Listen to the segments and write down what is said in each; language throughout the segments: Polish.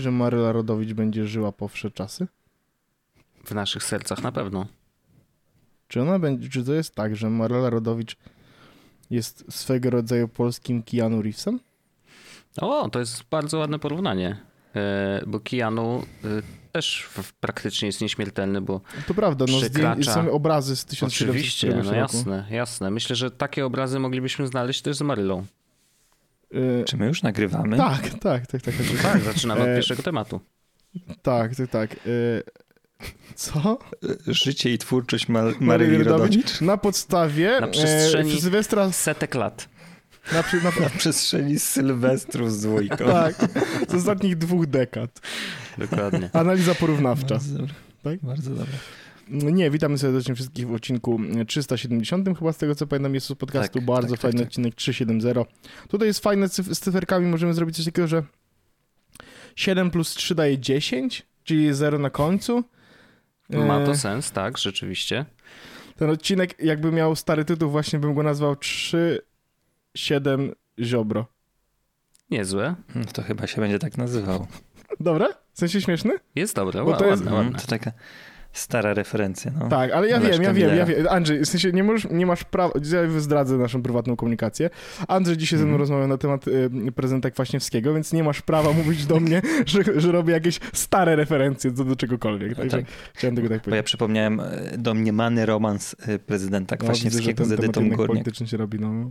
że Maryla Rodowicz będzie żyła po wsze czasy? W naszych sercach na pewno. Czy ona będzie, czy to jest tak, że Maryla Rodowicz jest swego rodzaju polskim Keanu Reevesem? O, to jest bardzo ładne porównanie, e, bo Keanu e, też praktycznie jest nieśmiertelny, bo To prawda, no Przekracza- są obrazy z 1700 Oczywiście, no jasne, jasne. Myślę, że takie obrazy moglibyśmy znaleźć też z Marylą. Y, Czy my już nagrywamy? tak, tak, tak, tak. tak. Tak, zaczynamy od E, pierwszego tematu. Tak, tak, tak. Y, Co? Życie i twórczość Ma Maryi Rodowicz Na podstawie Na przestrzeni- e, Sylwestra... Setek lat. Na, przy- na, na przestrzeni Sylwestru z dwójką. tak, z ostatnich dwóch dekad. Dokładnie. Analiza porównawcza. Bardzo. Tak? Bardzo dobre. Nie, witamy serdecznie wszystkich w odcinku 370, chyba z tego co pamiętam jest z podcastu, Tak, bardzo tak, tak, fajny tak. odcinek 370. Tutaj jest fajne cyf- z cyferkami, możemy zrobić coś takiego, że 7 plus 3 daje 10, czyli jest 0 na końcu. Ma to E, sens, tak, rzeczywiście. Ten odcinek jakby miał stary tytuł, właśnie bym go nazwał 3, 7 ziobro. Niezłe. Hmm, To chyba się będzie tak nazywał. Dobra? W sensie śmieszny? Jest dobre, Bo to jest- ładne, Mm, ładne. To taka stara referencja. No. Tak, ale ja Leszka wiem, ja wiem, ja wiem. Andrzej, w sensie nie, możesz, nie masz prawa, ja zdradzę naszą prywatną komunikację. Andrzej dzisiaj ze mną Mhm. rozmawiał na temat y, prezydenta Kwaśniewskiego, więc nie masz prawa mówić do mnie, że, że robię jakieś stare referencje do, do czegokolwiek. No Także tak, chciałem tego tak bo ja powiedzieć. przypomniałem e, domniemany romans e, prezydenta No, widzę, Kwaśniewskiego z temat Edytą jednak Górniak. polityczny się robi, no.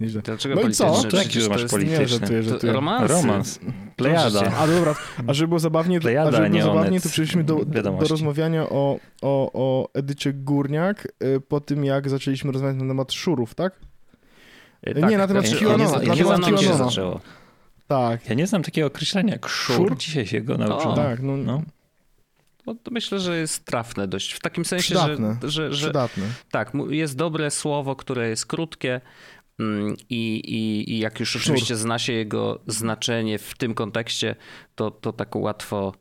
Nieźle. Dlaczego No i co? polityczny? To jaki, że masz polityczny? Nie, żartuję, to żartuję. romansy. Romans. Plejada. A dobra, a żeby było zabawnie, Plejada, a żeby było nie zabawnie to przeszliśmy do, do, rozmawiania o, o, o Edycie Górniak y, po tym, jak zaczęliśmy rozmawiać na temat szurów, tak? E, Nie, na temat znaczy, QAnona, QAnona się QAnona. zaczęło. Tak, Ja nie znam takiego określenia jak szur. Szur? Dzisiaj się go nauczyłem. tak, no, No. No, to myślę, że jest trafne dość. W takim sensie, Przydatne. że, że, że przydatne. tak, jest dobre słowo, które jest krótkie mm, i, i, i jak już Sznur. oczywiście zna się jego znaczenie w tym kontekście, to, to tak łatwo,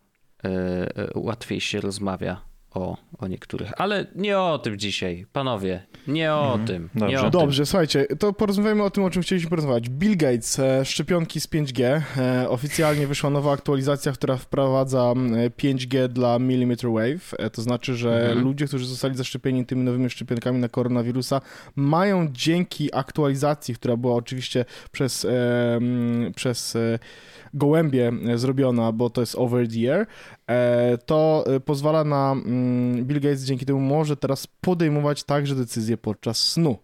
e, łatwiej się rozmawia o, o niektórych. Ale nie o tym dzisiaj, panowie. Nie o Mhm, tym. Nie dobrze. o tym. Dobrze, słuchajcie, to porozmawiamy o tym, o czym chcieliśmy porozmawiać. Bill Gates, e, szczepionki z 5G. E, oficjalnie wyszła nowa aktualizacja, która wprowadza m, e, 5G dla millimeter wave. E, to znaczy, że Mhm. ludzie, którzy zostali zaszczepieni tymi nowymi szczepionkami na koronawirusa, mają dzięki aktualizacji, która była oczywiście przez, e, m, przez e, gołębie e, zrobiona, bo to jest over the air, e, to e, pozwala na mm, Bill Gates dzięki temu może teraz podejmować także decyzje podczas snu.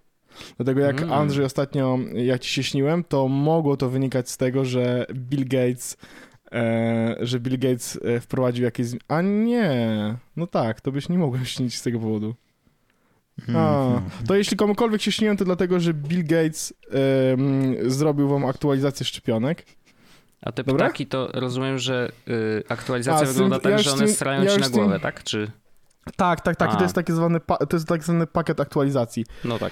Dlatego jak Mm. Andrzej ostatnio, jak ci się śniłem, to mogło to wynikać z tego, że Bill Gates e, że Bill Gates e, wprowadził jakieś... A nie, no tak, to byś nie mogłem śnić z tego powodu. A, Mhm. to jeśli komukolwiek się śniłem, to dlatego, że Bill Gates em, zrobił wam aktualizację szczepionek. A te Dobra? ptaki to rozumiem, że y, aktualizacja A, tym- wygląda tak, ja że one tym- strają ja ci na tym- głowę, tak? Czy... Tak, tak, tak. I to jest taki zwany, pa- to jest tak zwany pakiet aktualizacji. No tak.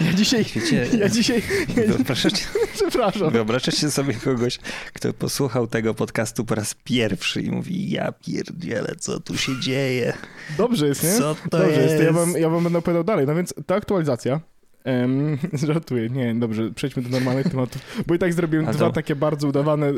Ja dzisiaj, Wiecie, ja dzisiaj, ja, wyobrażacie, przepraszam. wyobrażacie sobie kogoś, kto posłuchał tego podcastu po raz pierwszy i mówi ja pierdzielę, co tu się dzieje? Dobrze jest, nie? Co to Dobrze jest, to ja jest? wam, ja wam będę opowiadał dalej. No więc ta aktualizacja, em, żartuję, nie, dobrze, przejdźmy do normalnych tematów, bo i tak zrobiłem A dwa to- takie bardzo udawane,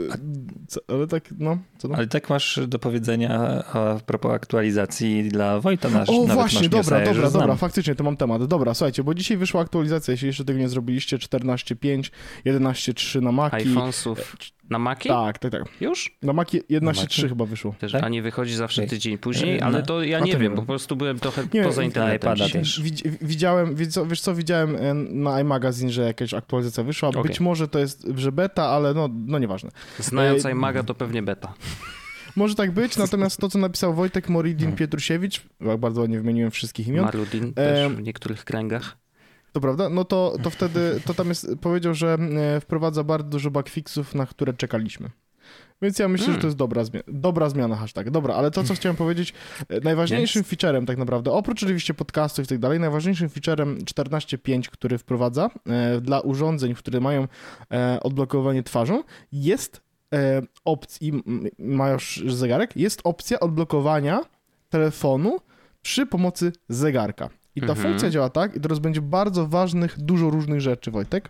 co, ale tak, no, co tam? Ale tak masz do powiedzenia a propos aktualizacji dla Wojta nasz. O właśnie, dobra, dobra, dobra, faktycznie to mam temat. Dobra, słuchajcie, bo dzisiaj wyszła aktualizacja, jeśli jeszcze tego nie zrobiliście, 14.5, 11.3 na Maki. iPhonesów na Maki? Tak, tak, tak. Już? Na Maki 11.3 Maki? chyba wyszło. Też, Tak? A nie wychodzi zawsze Ej, tydzień później, e, ale na- to ja nie to nie wiem, wiem. po prostu byłem trochę Nie, poza internetem też. Widz, widziałem, wiesz co, wiesz co, widziałem e, na iMagazine, że jakaś aktualizacja wyszła. Okej. Być może to jest, że beta, ale no, no nieważne. Znając Ej, iMaga to pewnie beta. Może tak być, natomiast to, co napisał Wojtek Moridin Pietrusiewicz, jak bardzo ładnie wymieniłem wszystkich imion, Marudin też Em, w niektórych kręgach. To prawda, no to, to wtedy, to tam jest, powiedział, że e, wprowadza bardzo dużo bugfixów, na które czekaliśmy. Więc ja myślę, Hmm. że to jest dobra, zmia- dobra zmiana, hashtag. Dobra, ale to, co chciałem powiedzieć, e, najważniejszym featurem tak naprawdę, oprócz oczywiście podcastów i tak dalej, najważniejszym featurem 14.5, który wprowadza e, dla urządzeń, które mają e, odblokowanie twarzą, jest e, opcja, masz zegarek, jest opcja odblokowania telefonu przy pomocy zegarka. I ta Mhm. funkcja działa tak, i teraz będzie bardzo ważnych, dużo różnych rzeczy, Wojtek.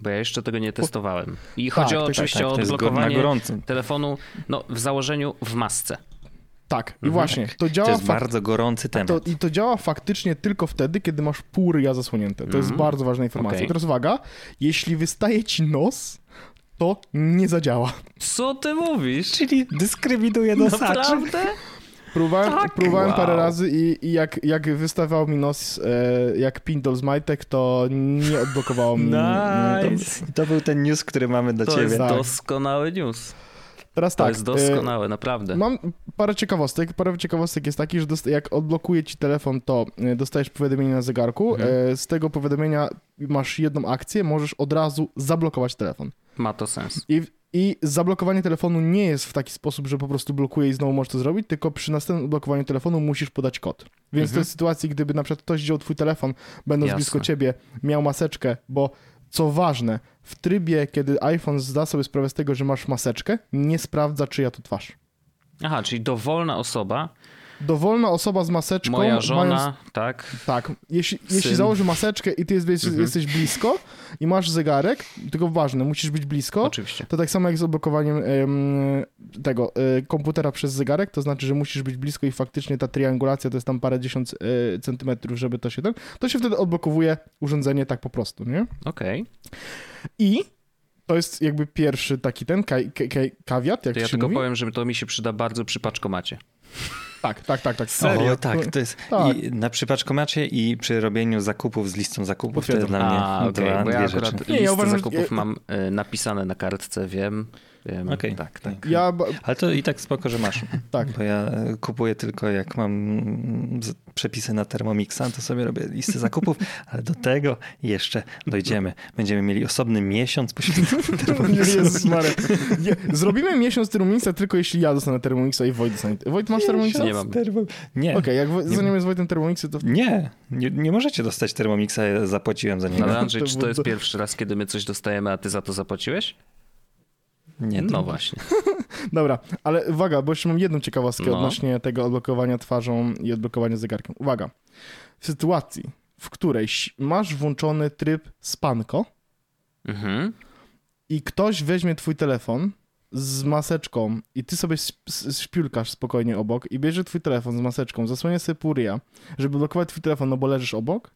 Bo ja jeszcze tego nie testowałem. I chodzi tak, tak, oczywiście tak, o jest odblokowanie telefonu no, w założeniu w masce. Tak, Mhm. i właśnie, to działa To jest bardzo gorący temat. to, I to działa faktycznie tylko wtedy, kiedy masz pół ryja zasłonięte. To jest Mhm. bardzo ważna informacja. Okej. I teraz uwaga, jeśli wystaje ci nos, to nie zadziała. Co ty mówisz? Czyli dyskryminuje nosaczy. Naprawdę? Próbowałem, Tak? próbowałem Wow. parę razy i, i jak, jak wystawał mi nos e, jak pindol z majtek, to nie odblokowało mi. e, to- Nice. I to był ten news, który mamy do To ciebie. jest Tak. doskonały news. Teraz To tak. jest e, doskonałe, naprawdę. Mam parę ciekawostek. Parę ciekawostek jest takich, że jak odblokuje ci telefon, to e, dostajesz powiadomienie na zegarku. Mhm. E, Z tego powiadomienia masz jedną akcję, możesz od razu zablokować telefon. Ma to sens. I, I zablokowanie telefonu nie jest w taki sposób, że po prostu blokuje i znowu możesz to zrobić, tylko przy następnym blokowaniu telefonu musisz podać kod. Więc Mhm. to jest sytuacji, gdyby na przykład ktoś wziął twój telefon, będąc Jasne. blisko ciebie, miał maseczkę, bo co ważne, w trybie, kiedy iPhone zda sobie sprawę z tego, że masz maseczkę, nie sprawdza, czyja to twarz. Aha, czyli dowolna osoba, Dowolna osoba z maseczką. moja żona, Mając, tak? tak. Jeśli, jeśli Syn. założy maseczkę i ty jest, Mhm. jesteś blisko i masz zegarek, tylko ważne, musisz być blisko. Oczywiście. To tak samo jak z odblokowaniem em, tego e, komputera przez zegarek, to znaczy, że musisz być blisko i faktycznie ta triangulacja to jest tam parę dziesiąt e, centymetrów, żeby to się ten, to się wtedy odblokowuje urządzenie tak po prostu, nie? Okej. I to jest jakby pierwszy taki ten kawiat, jak To ja tylko mówi. powiem, że to mi się przyda bardzo przy paczkomacie. Tak, tak, tak, tak. O, tak, to jest Tak. i na przypaczkomacie i przy robieniu zakupów z listą zakupów. To jest Potwierdzam. dla mnie A, dwa, bo ja dwie akurat rzeczy. Nie, ja listę uważam, zakupów ja- mam e, napisane na kartce, wiem. Okej. Tak, tak. Ja, Ale to i tak spoko, że masz. tak. Bo ja e, kupuję tylko jak mam mm, przepisy na Thermomixa, to sobie robię listę zakupów, ale do tego jeszcze dojdziemy. Będziemy mieli osobny miesiąc poświęcony Thermomixowi. Jezus Maria. Je, zrobimy miesiąc Thermomixa tylko jeśli ja dostanę Thermomixa i Wojt dostanie. Wojt, masz Thermomixa? Nie mam. Thermo- Nie, Okej, jak Woj- Nie zostaniemy z Wojtem Thermomixy, to... nie, nie, nie możecie dostać Thermomixa, ja zapłaciłem za niego. ale Andrzej, To czy to jest pierwszy raz, kiedy my coś dostajemy, a ty za to zapłaciłeś? Nie, No właśnie. Dobra, ale uwaga, bo jeszcze mam jedną ciekawostkę No. odnośnie tego odblokowania twarzą i odblokowania zegarkiem. Uwaga. W sytuacji, w której masz włączony tryb spanko Mhm. i ktoś weźmie twój telefon z maseczką i ty sobie szpiulkasz spokojnie obok i bierze twój telefon z maseczką, zasłania sobie pół ryja, żeby blokować twój telefon, no bo leżysz obok,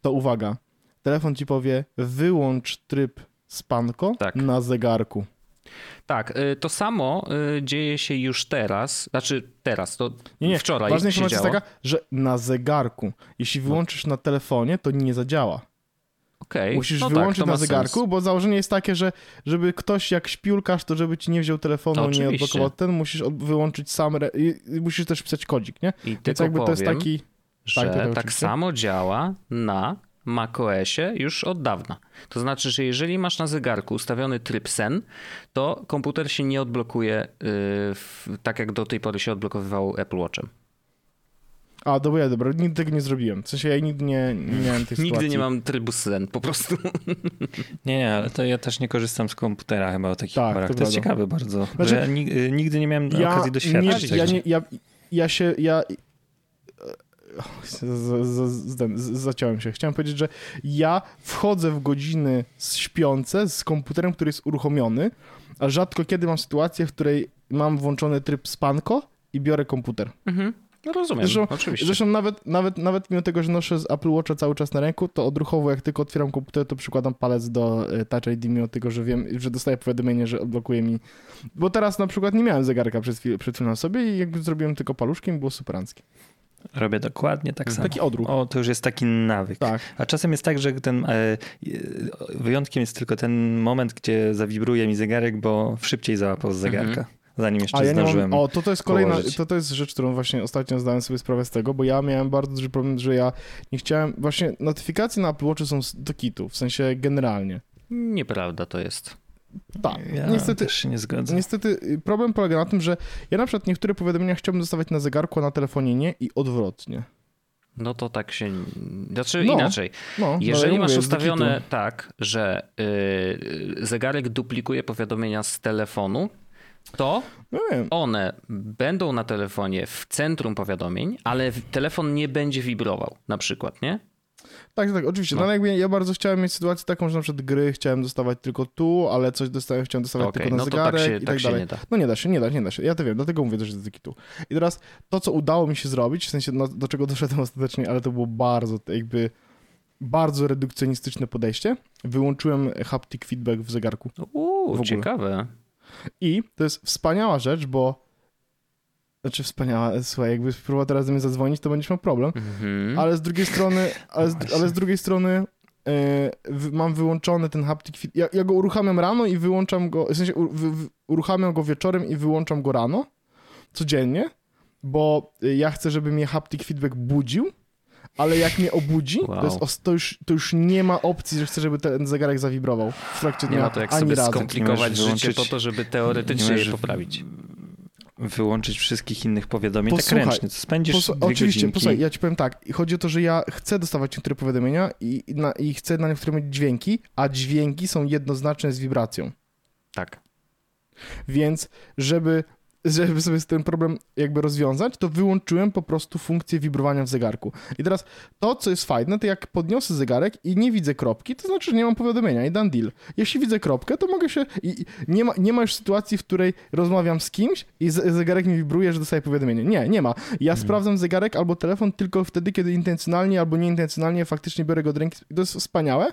to uwaga, telefon ci powie wyłącz tryb spanko Tak. na zegarku. Tak, y, to samo y, dzieje się już teraz, znaczy teraz, to Nie, nie. wczoraj Ważna się informacja jest taka, że na zegarku, jeśli wyłączysz na telefonie, to nie zadziała. Okej, Musisz no wyłączyć tak, na zegarku, Sens. bo założenie jest takie, że żeby ktoś jak śpiulkasz, to żeby ci nie wziął telefonu, nie Oczywiście. odblokował ten, musisz wyłączyć sam, re... musisz też pisać kodzik, nie? I Więc tylko jakby to jest powiem, taki... że tak, to tak, oczywiście. samo działa na macOSie już od dawna. To znaczy, że jeżeli masz na zegarku ustawiony tryb sen, to komputer się nie odblokuje y, w, tak, jak do tej pory się odblokowywał Apple Watchem. A, dobra, dobra, nigdy tego nie zrobiłem. W sensie ja nigdy nie, nie miałem tej Nigdy sytuacji. nie mam trybu sen, po prostu. Nie, nie, ale to ja też nie korzystam z komputera chyba o takich Tak, to To, jest ciekawe bardzo. Znaczy- że ja y, nigdy nie miałem okazji doświadczyć nie, tego. ja, nie, ja, ja się, ja... Zaciąłem się. Chciałem powiedzieć, że ja wchodzę w godziny śpiące z komputerem, który jest uruchomiony, a rzadko kiedy mam sytuację, w której mam włączony tryb spanko i biorę komputer. Mhm. No rozumiem, Zresztą- oczywiście. Zresztą nawet, nawet, nawet mimo tego, że noszę z Apple Watcha cały czas na ręku, to odruchowo jak tylko otwieram komputer, to przykładam palec do e, Touch ID, mimo tego, że wiem, że dostaję powiadomienie, że odblokuje mi... Bo teraz na przykład nie miałem zegarka przed, chwil, przed chwilą na sobie i jakby zrobiłem tylko paluszkiem, było superanckie. Robię dokładnie tak samo. Taki odruch. O, to już jest taki nawyk. Tak. A czasem jest tak, że ten e, e, wyjątkiem jest tylko ten moment, gdzie zawibruje mi zegarek, bo szybciej załapał z zegarka, zanim jeszcze A ja zdążyłem. mam... O, to to jest kolejna... położyć. To, to jest rzecz, którą właśnie ostatnio zdałem sobie sprawę z tego, bo ja miałem bardzo duży problem, że ja nie chciałem... Właśnie notyfikacje na Apple Watchu są z- do kitu, w sensie generalnie. Nieprawda to jest. Tak. Ja Niestety, też się nie zgodzę. Niestety y, problem polega na tym, że ja na przykład niektóre powiadomienia chciałbym dostawać na zegarku, a na telefonie nie i odwrotnie. No to tak się. Znaczy No, inaczej. No, ale Jeżeli ja masz ustawione tak, że y, zegarek duplikuje powiadomienia z telefonu, to No one będą na telefonie w centrum powiadomień, ale telefon nie będzie wibrował, na przykład, nie? Tak, tak, oczywiście. No, No. jakby ja bardzo chciałem mieć sytuację taką, że na przykład gry chciałem dostawać tylko tu, ale coś dostałem, chciałem dostawać Okej, tylko na no tak zegarek się, i tak tak dalej. nie da. No nie da się, nie da, nie da się. Ja to wiem, dlatego mówię, że jest taki tu. I teraz to, co udało mi się zrobić, w sensie no, do czego doszedłem ostatecznie, ale to było bardzo jakby bardzo redukcjonistyczne podejście. Wyłączyłem haptic feedback w zegarku. w Uuu, ogóle. ciekawe. I to jest wspaniała rzecz, bo znaczy wspaniała, słuchaj, jakby spróbował teraz do mnie zadzwonić, to będziesz miał problem. Mhm. Ale z drugiej strony, ale z, ale z drugiej strony e, w, mam wyłączony ten haptic feed. Ja, ja go uruchamiam rano i wyłączam go, w sensie u, wy, uruchamiam go wieczorem i wyłączam go rano, codziennie, bo y, ja chcę, żeby mnie haptic feedback budził, ale jak mnie obudzi, Wow. to, jest, to, już, to już nie ma opcji, że chcę, żeby ten zegarek zawibrował w trakcie dnia, Nie ma to jak ani sobie razu. skomplikować życie po to, żeby nie teoretycznie je poprawić. Wyłączyć wszystkich innych powiadomień Posłuchaj, tak ręcznie. To spędzisz Posłu- dwie oczywiście, godzinki. posłuchaj, ja ci powiem tak, chodzi o to, że ja chcę dostawać niektóre powiadomienia i, i, na, i chcę na niektóre mieć dźwięki, a dźwięki są jednoznaczne z wibracją. Tak. Więc żeby, żeby sobie ten problem jakby rozwiązać, to wyłączyłem po prostu funkcję wibrowania w zegarku. I teraz to, co jest fajne, to jak podniosę zegarek i nie widzę kropki, to znaczy, że nie mam powiadomienia i done deal. Jeśli widzę kropkę, to mogę się... I, nie, ma, nie ma już sytuacji, w której rozmawiam z kimś i zegarek mi wibruje, że dostaję powiadomienie. Nie, nie ma. Ja sprawdzam zegarek albo telefon tylko wtedy, kiedy intencjonalnie albo nieintencjonalnie faktycznie biorę go do ręki. To jest wspaniałe.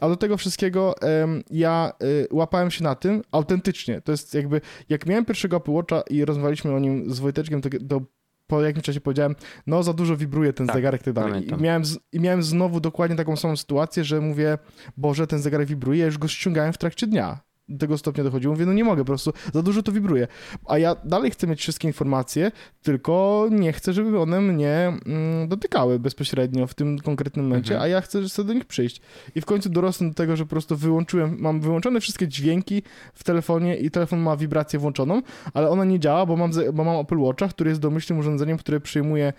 A do tego wszystkiego em, ja y, łapałem się na tym autentycznie. To jest jakby, jak miałem pierwszego Apple Watcha i rozmawialiśmy o nim z Wojteczkiem, to, to po jakimś czasie powiedziałem, no za dużo wibruje ten Tak, zegarek tak dalej. I miałem, z, I miałem znowu dokładnie taką samą sytuację, że mówię, Boże, ten zegarek wibruje, ja już go ściągałem w trakcie dnia. Tego stopnia dochodziło. Mówię, no nie mogę, po prostu za dużo to wibruje. A ja dalej chcę mieć wszystkie informacje, tylko nie chcę, żeby one mnie mm, dotykały bezpośrednio w tym konkretnym momencie, Mhm. a ja chcę sobie do nich przyjść. I w końcu dorosłem do tego, że po prostu wyłączyłem, mam wyłączone wszystkie dźwięki w telefonie i telefon ma wibrację włączoną, ale ona nie działa, bo mam, bo mam Apple Watcha, który jest domyślnym urządzeniem, które przyjmuje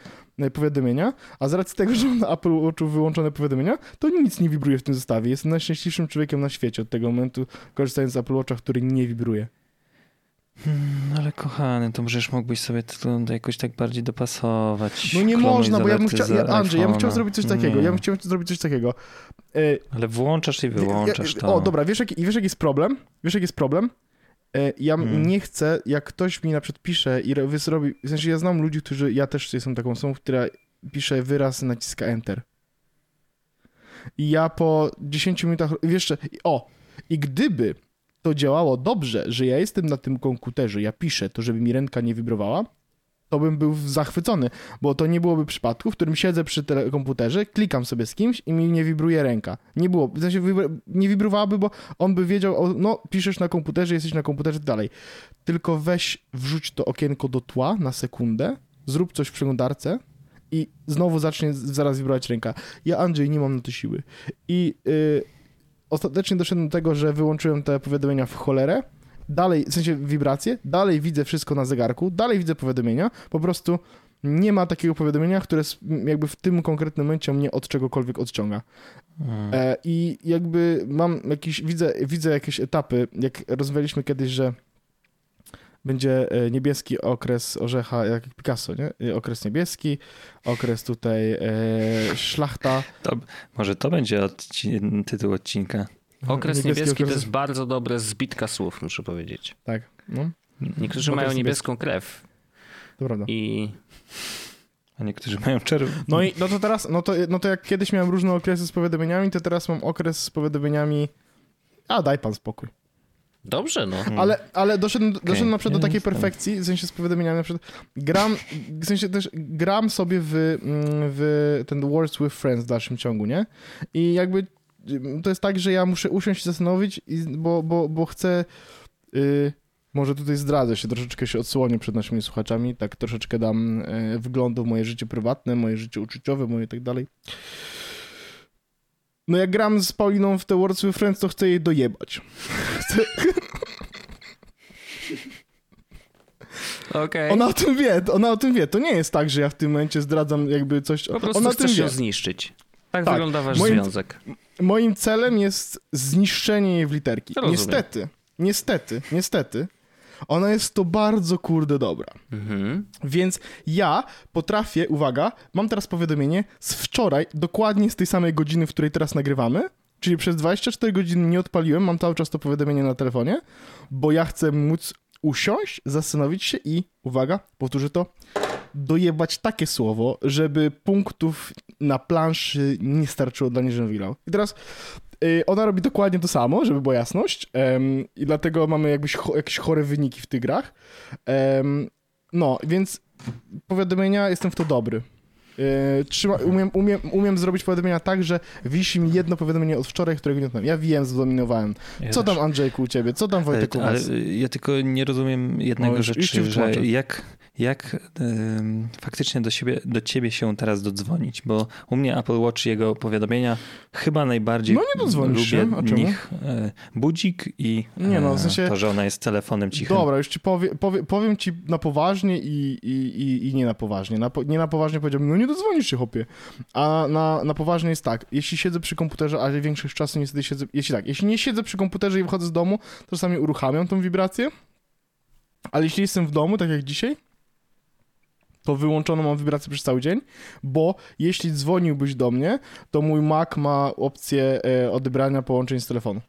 powiadomienia, a z racji tego, że mam na Apple Watchu wyłączone powiadomienia, to nic nie wibruje w tym zestawie. Jestem najszczęśliwszym człowiekiem na świecie od tego momentu, korzystając z Apple Watcha, który nie wibruje. Hmm, ale kochany, to możesz mógłbyś sobie to jakoś tak bardziej dopasować. No nie można, bo ja bym chciał, ja, Andrzej, ja bym chciał zrobić coś takiego, Nie. ja bym chciał zrobić coś takiego. E, Ale włączasz i wyłączasz ja, to. O, dobra, wiesz jaki, wiesz jaki jest problem? Wiesz jaki jest problem? E, Ja Hmm. nie chcę, jak ktoś mi na przykład pisze i zrobi, w sensie ja znam ludzi, którzy, ja też jestem taką osobą, która pisze wyraz, naciska Enter. I ja po 10 minutach, wiesz, jeszcze, o, i gdyby to działało dobrze, że ja jestem na tym komputerze, ja piszę to, żeby mi ręka nie wibrowała, to bym był zachwycony, bo to nie byłoby przypadku, w którym siedzę przy komputerze, klikam sobie z kimś i mi nie wibruje ręka. Nie było, w sensie nie wibrowałaby, bo on by wiedział, o, no piszesz na komputerze, jesteś na komputerze dalej. Tylko weź, wrzuć to okienko do tła na sekundę, zrób coś w przeglądarce i znowu zacznie zaraz wibrować ręka. Ja, Andrzej, nie mam na to siły. I y, ostatecznie doszedłem do tego, że wyłączyłem te powiadomienia w cholerę, dalej, w sensie wibracje, dalej widzę wszystko na zegarku, dalej widzę powiadomienia, po prostu nie ma takiego powiadomienia, które jakby w tym konkretnym momencie mnie od czegokolwiek odciąga. Hmm. E, I jakby mam jakiś, widzę, widzę jakieś etapy, jak rozmawialiśmy kiedyś, że będzie e, niebieski okres orzecha, jak Picasso, nie? E, Okres niebieski, okres tutaj e, szlachta. To, może to będzie odci- tytuł odcinka. Okres Niebieski niebieski to okres- jest bardzo dobre zbitka słów, muszę powiedzieć. Tak, no, Niektórzy Okres mają niebieski. niebieską krew to prawda. i A niektórzy mają czerw. No i no to teraz, no to, no to jak kiedyś miałem różne okresy z powiadomieniami, to teraz mam okres z powiadomieniami. A daj pan spokój. dobrze, no. Hmm. Ale, ale doszedłem, doszedłem na przykład do takiej perfekcji, w sensie z powiadomieniami, na przykład gram, w sensie też gram sobie w, mm, w ten Words with Friends w dalszym ciągu, nie? I jakby to jest tak, że ja muszę usiąść i zastanowić, i, bo, bo, bo chcę... Y, może tutaj zdradzę się, troszeczkę się odsłonię przed naszymi słuchaczami, tak troszeczkę dam y, wglądu w moje życie prywatne, moje życie uczuciowe, moje tak dalej. No jak gram z Pauliną w te Words with Friends, to chcę jej dojebać. Chcę, Okej. Ona o tym wie, ona o tym wie. To nie jest tak, że ja w tym momencie zdradzam jakby coś. Po prostu ona chcesz ją zniszczyć. Tak, Tak. wygląda wasz Moim- związek. Moim celem jest zniszczenie jej w literki. Rozumiem. Niestety, niestety, niestety. Ona jest to bardzo kurde dobra. Mhm. Więc ja potrafię, uwaga, mam teraz powiadomienie z wczoraj, dokładnie z tej samej godziny, w której teraz nagrywamy, czyli przez 24 godziny nie odpaliłem, mam cały czas to powiadomienie na telefonie, bo ja chcę móc usiąść, zastanowić się i, uwaga, powtórzę to, dojebać takie słowo, żeby punktów na planszy nie starczyło dla Nieżywila. I teraz y, ona robi dokładnie to samo, żeby była jasność i dlatego mamy jakbyś cho- jakieś chore wyniki w tych grach. No, więc powiadomienia, jestem w to dobry. Yy, trzyma, umiem, umiem, umiem zrobić powiadomienia tak, że wisi mi jedno powiadomienie od wczoraj, którego nie odpaliłem. Ja wiem, zdominowałem. Ja Co też. tam Andrzejku u ciebie? Co tam Ale, Wojtek u ale was? ja tylko nie rozumiem jednego O, już- już rzeczy, że wytłumaczę. jak, jak faktycznie do, siebie, do ciebie się teraz dodzwonić, bo u mnie Apple Watch jego powiadomienia chyba najbardziej No nie dodzwonisz lubię się, a nich e, budzik i Nie no, w e, sensie- to, że ona jest telefonem cichym. Dobra, już ci powie, powie, powiem ci na poważnie i, i, i, i nie na poważnie. Na, nie na poważnie powiedziałbym, no nie dodzwonisz się, chłopie. A na, na poważnie jest tak, jeśli siedzę przy komputerze, ale większość czasu niestety siedzę, jeśli tak, jeśli nie siedzę przy komputerze i wychodzę z domu, to czasami uruchamiam tą wibrację, ale jeśli jestem w domu, tak jak dzisiaj, to wyłączoną mam wibrację przez cały dzień, bo jeśli dzwoniłbyś do mnie, to mój Mac ma opcję e, odebrania połączeń z telefonu.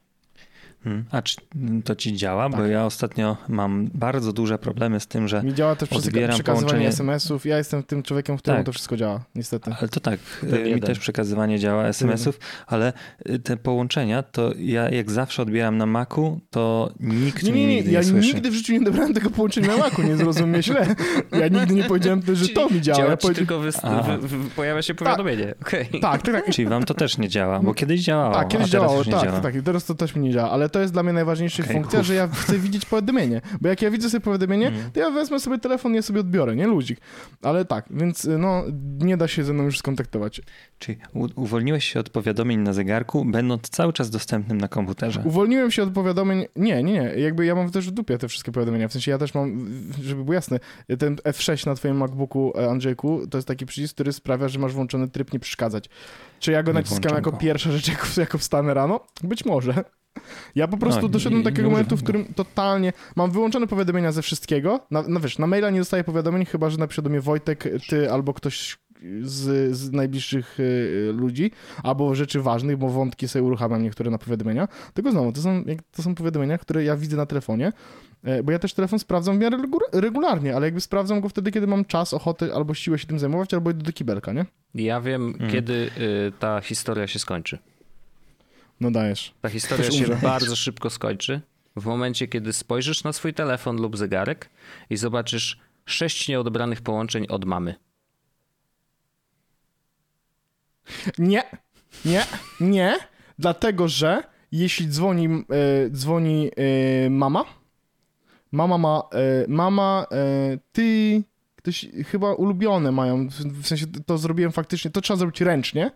Hmm. A czy to ci działa? Bo Tak. ja ostatnio mam bardzo duże problemy z tym, że Mi działa też Odbieram przekazywanie połączenie- SMS-ów. Ja jestem tym człowiekiem, w którym Tak. to wszystko działa, niestety. Ale to tak, Ten y, mi jeden. też przekazywanie działa SMS-ów, ale y, te połączenia, to ja jak zawsze odbieram na Macu, to nikt Nie, nie, nie, nigdy ja nie słyszy. nigdy w życiu nie dobrałem tego połączenia na Macu, nie zrozum mnie źle. Ja nigdy nie powiedziałem też, że to mi działa. Działa Ja ci powiedziałem... tylko wy- pojawia się powiadomienie. Okej. Tak, tak, tak. Czyli wam to też nie działa, bo kiedyś działało, Tak, kiedyś a teraz działało, już nie tak, działa. tak, tak. Teraz to też mi nie działa, ale to jest dla mnie najważniejsza Okej, funkcja, uff. że ja chcę widzieć powiadomienie. Bo jak ja widzę sobie powiadomienie, Mhm. to ja wezmę sobie telefon i ja sobie odbiorę, nie ludzik. Ale tak, więc no, nie da się ze mną już skontaktować. Czyli uwolniłeś się od powiadomień na zegarku, będąc cały czas dostępnym na komputerze. Uwolniłem się od powiadomień. Nie, nie, nie. Jakby ja mam też w dupie te wszystkie powiadomienia. W sensie ja też mam, żeby było jasne, ten F6 na twoim MacBooku, e, Andrzejku, to jest taki przycisk, który sprawia, że masz włączony tryb nie przeszkadzać. Czy ja go Nie naciskam jako go. pierwsza rzecz, jako, jako wstanę rano? Być może. Ja po prostu No, doszedłem do takiego nie momentu, w którym totalnie mam wyłączone powiadomienia ze wszystkiego. Na, no wiesz, na maila nie dostaję powiadomień, chyba że napisze do mnie Wojtek, ty albo ktoś z, z najbliższych y, ludzi, albo rzeczy ważnych, bo wątki sobie uruchamiam niektóre na powiadomienia. Tylko znowu, to są, to są powiadomienia, które ja widzę na telefonie, e, bo ja też telefon sprawdzam w miarę regu- regularnie, ale jakby sprawdzam go wtedy, kiedy mam czas, ochotę albo siłę się tym zajmować, albo idę do kibelka, nie? Ja wiem, Mhm. kiedy y, ta historia się skończy. No dajesz. Ta historia Ktoś się umrze. bardzo szybko skończy. W momencie, kiedy spojrzysz na swój telefon lub zegarek i zobaczysz sześć nieodebranych połączeń od mamy. Nie, nie, nie, dlatego że jeśli dzwoni, e, dzwoni e, mama, mama ma, e, mama, ty, ktoś, chyba ulubione mają, w, w sensie to zrobiłem faktycznie, to trzeba zrobić ręcznie.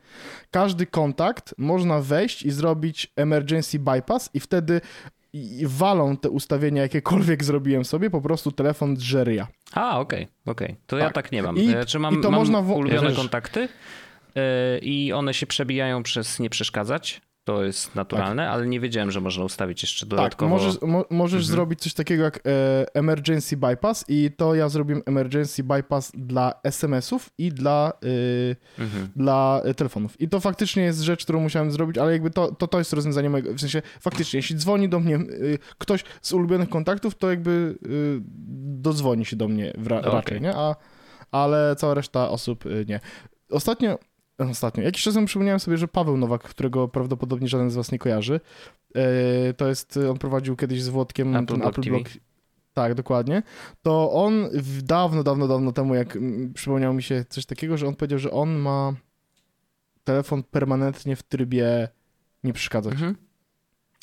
Każdy kontakt można wejść i zrobić emergency bypass i wtedy walą te ustawienia, jakiekolwiek zrobiłem sobie, po prostu telefon drze ryja. A, okej, okej. To ja Tak. tak nie mam. I- Znaczy mam, i to mam można wo- ulubione kontakty y, i one się przebijają przez nie przeszkadzać. To jest naturalne, ale nie wiedziałem, że można ustawić jeszcze Tak, dodatkowo. możesz, mo, możesz Mhm. zrobić coś takiego jak e, emergency bypass i to ja zrobiłem emergency bypass dla SMS-ów i dla, e, Mhm. dla telefonów. I to faktycznie jest rzecz, którą musiałem zrobić, ale jakby to, to, to jest rozwiązanie mojego, w sensie faktycznie, jeśli dzwoni do mnie e, ktoś z ulubionych kontaktów, to jakby e, dodzwoni się do mnie wra- Okej. raczej, nie? A, ale cała reszta osób nie. Ostatnio, ostatnio, jakiś czas temu przypomniałem sobie, że Paweł Nowak, którego prawdopodobnie żaden z was nie kojarzy, e, to jest, on prowadził kiedyś z Włodkiem Apple Apple. Blog. Tak, dokładnie. To on dawno, dawno, dawno temu, jak mm, przypomniał mi się coś takiego, że on powiedział, że on ma telefon permanentnie w trybie nie przeszkadzać. Mhm.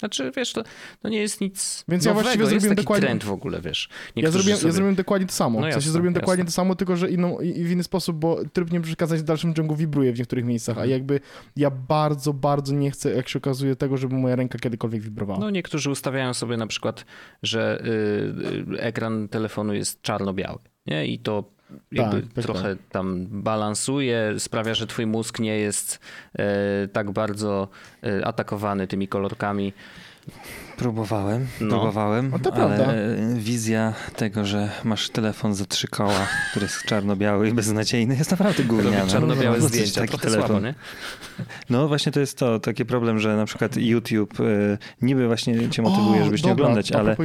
Znaczy, wiesz, to, nie jest nic Więc ja nowego. właściwie jest zrobiłem taki dokładnie- trend w ogóle, wiesz. Ja zrobiłem, sobie... ja zrobiłem dokładnie to samo. No w sensie jasne, zrobiłem dokładnie jasne. to samo, tylko że inną, i, w inny sposób, bo tryb nie przeszkadzać w dalszym ciągu wibruje w niektórych miejscach, a Mhm. jakby ja bardzo, bardzo nie chcę, jak się okazuje, tego, żeby moja ręka kiedykolwiek wibrowała. No niektórzy ustawiają sobie na przykład, że y, y, ekran telefonu jest czarno-biały, nie? I to jakby Tak, tak, trochę tam balansuje, sprawia, że twój mózg nie jest e, tak bardzo e, atakowany tymi kolorkami. Próbowałem, No. próbowałem, O, to ale prawda. wizja tego, że masz telefon za trzy koła, który jest czarno-biały i beznadziejny, jest naprawdę gówniana. Czarno-białe ci zdjęcia, taki trochę słabo, nie? No właśnie to jest to, taki problem, że na przykład YouTube y, niby właśnie cię motywuje, O, żebyś nie dobra, oglądać, ale y,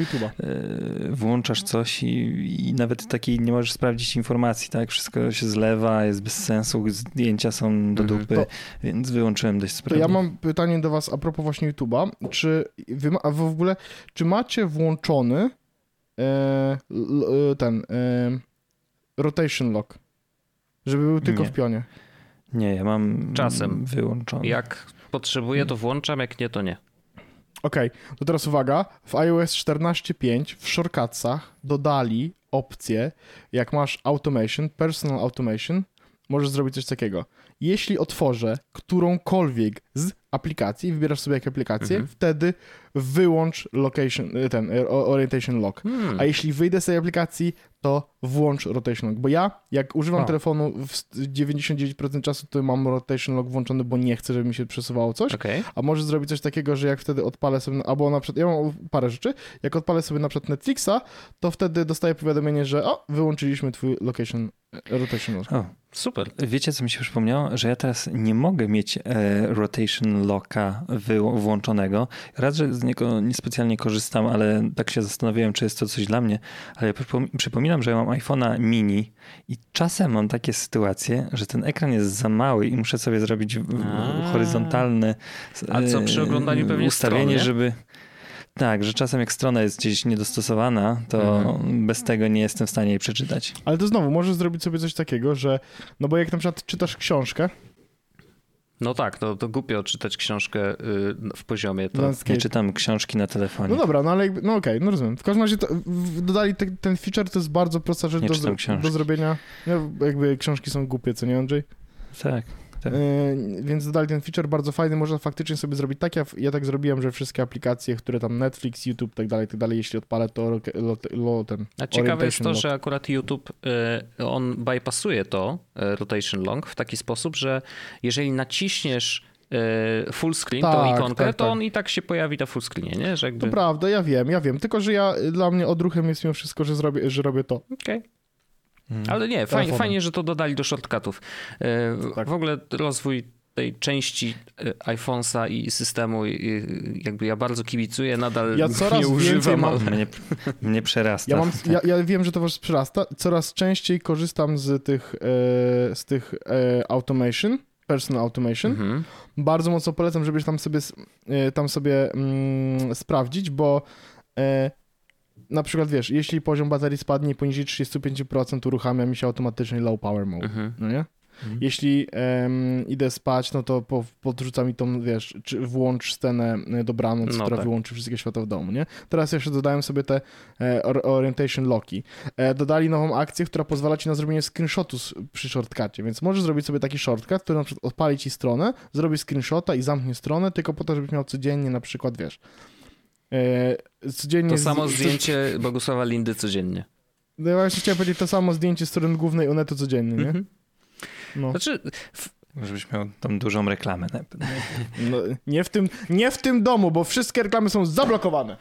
włączasz coś i, i nawet takiej nie możesz sprawdzić informacji, tak? Wszystko się zlewa, jest bez sensu, zdjęcia są do Mhm. dupy, To- więc wyłączyłem dość To sprawnie. ja mam pytanie do was a propos właśnie YouTube'a. Czy wy a wy w ogóle, czy macie włączony e, l, e, ten e, rotation lock? Żeby był tylko Nie. w pionie. Nie, ja mam Czasem. wyłączony. Jak potrzebuję, to włączam, jak nie, to nie. Okej, to teraz uwaga. W iOS 14.5 w shortcutsach dodali opcję, jak masz automation, personal automation, możesz zrobić coś takiego. Jeśli otworzę którąkolwiek z aplikacji, wybierasz sobie jak aplikację, Mhm. wtedy wyłącz location, y, ten y, orientation lock. Hmm. A jeśli wyjdę z tej aplikacji, to włącz rotation lock. Bo ja, jak używam telefonu w 99% czasu, to mam rotation lock włączony, bo nie chcę, żeby mi się przesuwało coś. Okej. A możesz zrobić coś takiego, że jak wtedy odpalę sobie, albo na przykład, ja mam parę rzeczy, jak odpalę sobie na przykład Netflixa, to wtedy dostaję powiadomienie, że o, wyłączyliśmy twój location, e, rotation lock. Super. Wiecie, co mi się przypomniało? Że ja teraz nie mogę mieć e, rotation locka włączonego. Raz, że z niego niespecjalnie korzystam, ale tak się zastanawiałem, czy jest to coś dla mnie. Ale przypominam, że ja mam iPhone'a mini i czasem mam takie sytuacje, że ten ekran jest za mały i muszę sobie zrobić w- horyzontalne A co przy oglądaniu pewnie ustawienie, stron, nie? żeby... Tak, że czasem jak strona jest gdzieś niedostosowana, to Mhm. bez tego nie jestem w stanie jej przeczytać. Ale to znowu, możesz zrobić sobie coś takiego, że, no bo jak na przykład czytasz książkę, No tak, to, to głupio czytać książkę y, w poziomie. To... landscape, Nie czytam książki na telefonie. no dobra, no ale jakby, no okej, no rozumiem. W każdym razie to, w- dodali te, ten feature, to jest bardzo prosta rzecz Nie do, do zrobienia. No, jakby książki są głupie, co nie Andrzej? Tak. Tak. Yy, więc dodali ten feature bardzo fajny, można faktycznie sobie zrobić tak, ja, ja tak zrobiłem, że wszystkie aplikacje, które tam Netflix, YouTube, tak dalej, tak dalej, jeśli odpalę, to lo, lo, lo, ten A ciekawe jest to, lock. że akurat YouTube, y, on bypassuje to, y, rotation long, w taki sposób, że jeżeli naciśniesz full screen, tą Tak, ikonkę, tak, to tak. on i tak się pojawi na full screenie, nie? Że jakby... To prawda, ja wiem, ja wiem, tylko że ja, dla mnie odruchem jest mimo wszystko, że, zrobię, że robię to. Okej. Mm. Ale nie, fajnie, fajnie, że to dodali do shortcutów. Y, Tak. W ogóle rozwój tej części y, iPhone'a i systemu, jakby ja bardzo kibicuję, nadal Ja coraz nie używam. mam- Mnie, mnie przerasta. Ja, mam, ja, ja wiem, że to was przyrasta, coraz częściej korzystam z tych, e, z tych e, automation, personal automation. Mhm. Bardzo mocno polecam, żebyś tam sobie, e, tam sobie mm, sprawdzić, bo e, na przykład wiesz, jeśli poziom baterii spadnie poniżej 35%, uruchamia mi się automatycznie low power mode, Mhm. no nie? Mhm. Jeśli em, idę spać, no to po, podrzuca mi tą, wiesz, czy włącz scenę e, dobranoc, No która tak. wyłączy wszystkie światła w domu, nie? Teraz jeszcze dodałem sobie te e, or- orientation locki. E, dodali nową akcję, która pozwala ci na zrobienie screenshotu przy shortcutie, więc możesz zrobić sobie taki shortcut, który na przykład odpali ci stronę, zrobi screenshota i zamknie stronę, tylko po to, żebyś miał codziennie na przykład, wiesz, codziennie... To z- samo z- zdjęcie Bogusława Lindy codziennie. No ja właśnie chciałem powiedzieć to samo zdjęcie strony głównej Onetu codziennie, nie? Mhm. No. Znaczy, Żebyś miał tą dużą reklamę. No, nie, w tym, nie w tym domu, bo wszystkie reklamy są zablokowane.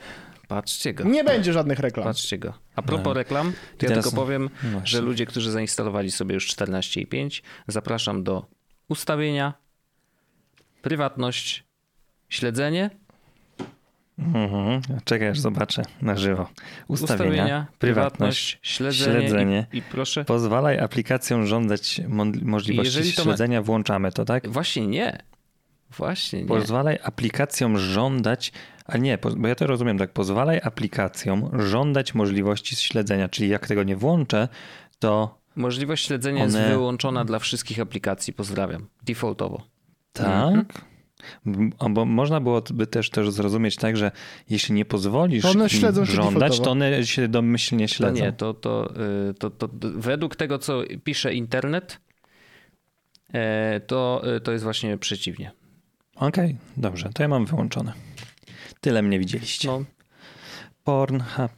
patrzcie go. Nie będzie żadnych reklam. Patrzcie go. A propos No. reklam, to ja teraz- tylko powiem, No właśnie. że ludzie, którzy zainstalowali sobie już 14.5, zapraszam do ustawienia, prywatność, śledzenie, Mhm. Czekaj, aż zobaczę na żywo. Ustawienia, prywatność, śledzenie, śledzenie. I, i proszę. Pozwalaj aplikacjom żądać możliwości to ma- śledzenia, włączamy to, tak? Właśnie nie. Właśnie nie. Pozwalaj aplikacjom żądać, a nie, bo ja to rozumiem tak, pozwalaj aplikacjom żądać możliwości śledzenia, czyli jak tego nie włączę, to Możliwość śledzenia jest One- wyłączona dla wszystkich aplikacji. Pozdrawiam. Defaultowo. tak. Mhm. Bo można byłoby też, też zrozumieć tak, że jeśli nie pozwolisz To one śledzą żądać, to one się domyślnie To śledzą. nie, to, to, y, to, to, to według tego, co pisze internet, e, to, y, to jest właśnie przeciwnie. Okej, dobrze, to ja mam wyłączone. Tyle mnie widzieliście. No, Pornhub.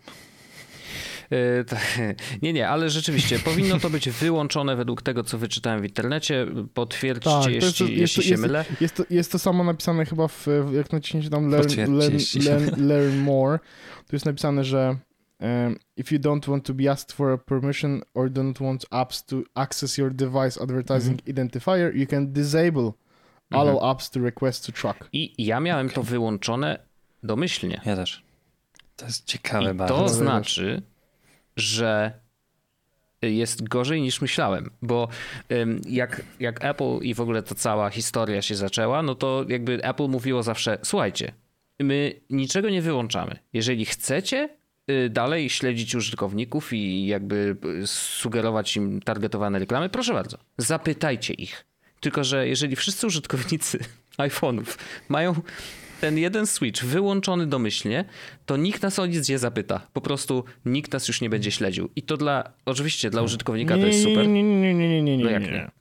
To, nie, nie, ale rzeczywiście powinno to być wyłączone według tego, co wyczytałem w internecie. Potwierdźcie, Tak, jeśli, jest jest jeśli to- się jest- mylę. Jest to, jest to samo napisane chyba w, jak naciśnięcie tam learn, learn, learn, learn more, tu jest napisane, że um, if you don't want to be asked for a permission or don't want apps to access your device advertising identifier, you can disable allow Mhm. apps to request to track. I ja miałem to wyłączone domyślnie. Ja też. To jest ciekawe I bardzo. to znaczy, że jest gorzej niż myślałem, bo jak, jak Apple i w ogóle ta cała historia się zaczęła, no to jakby Apple mówiło zawsze, słuchajcie, my niczego nie wyłączamy. Jeżeli chcecie y, dalej śledzić użytkowników i jakby y, sugerować im targetowane reklamy, proszę bardzo, zapytajcie ich. Tylko, że jeżeli wszyscy użytkownicy iPhone'ów mają ten jeden switch wyłączony domyślnie, to nikt nas o nic nie zapyta. Po prostu nikt nas już nie będzie śledził. I to dla, oczywiście dla użytkownika to jest super. Nie, nie, nie, nie, nie, nie, No nie, jak nie. nie?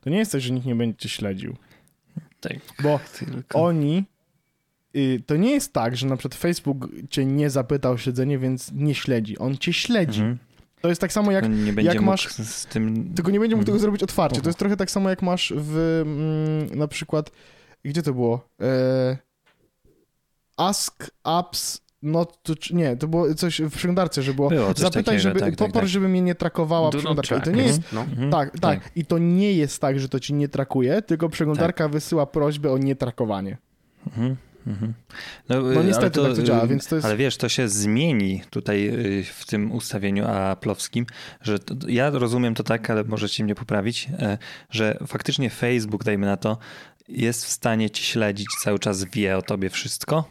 To nie jest tak, że nikt nie będzie cię śledził, Tak, bo tylko... oni... y, To nie jest tak, że na przykład Facebook cię nie zapytał o śledzenie, więc nie śledzi. On cię śledzi. Mhm. To jest tak samo jak nie będzie mógł masz- z, z tym... Tylko nie będzie mógł tego Mhm. zrobić otwarcie. To jest trochę tak samo, jak masz w mm, na przykład, gdzie to było? E, ask apps not to... Nie, to było coś w przeglądarce, że było Było zapytaj, takiego, żeby, tak, tak, poproś, tak. żeby mnie nie trakowała Do przeglądarka. I to nie jest... No. Mhm. Tak, tak, I to nie jest tak, że to ci nie trakuje, tylko przeglądarka wysyła prośbę o nietrakowanie. Mhm, mhm. No, No niestety ale tak to działa, więc to jest- Ale wiesz, to się zmieni tutaj y, w tym ustawieniu aplowskim, że to, ja rozumiem to tak, ale możecie mnie poprawić, e, że faktycznie Facebook, dajmy na to, jest w stanie ci śledzić, cały czas wie o tobie wszystko,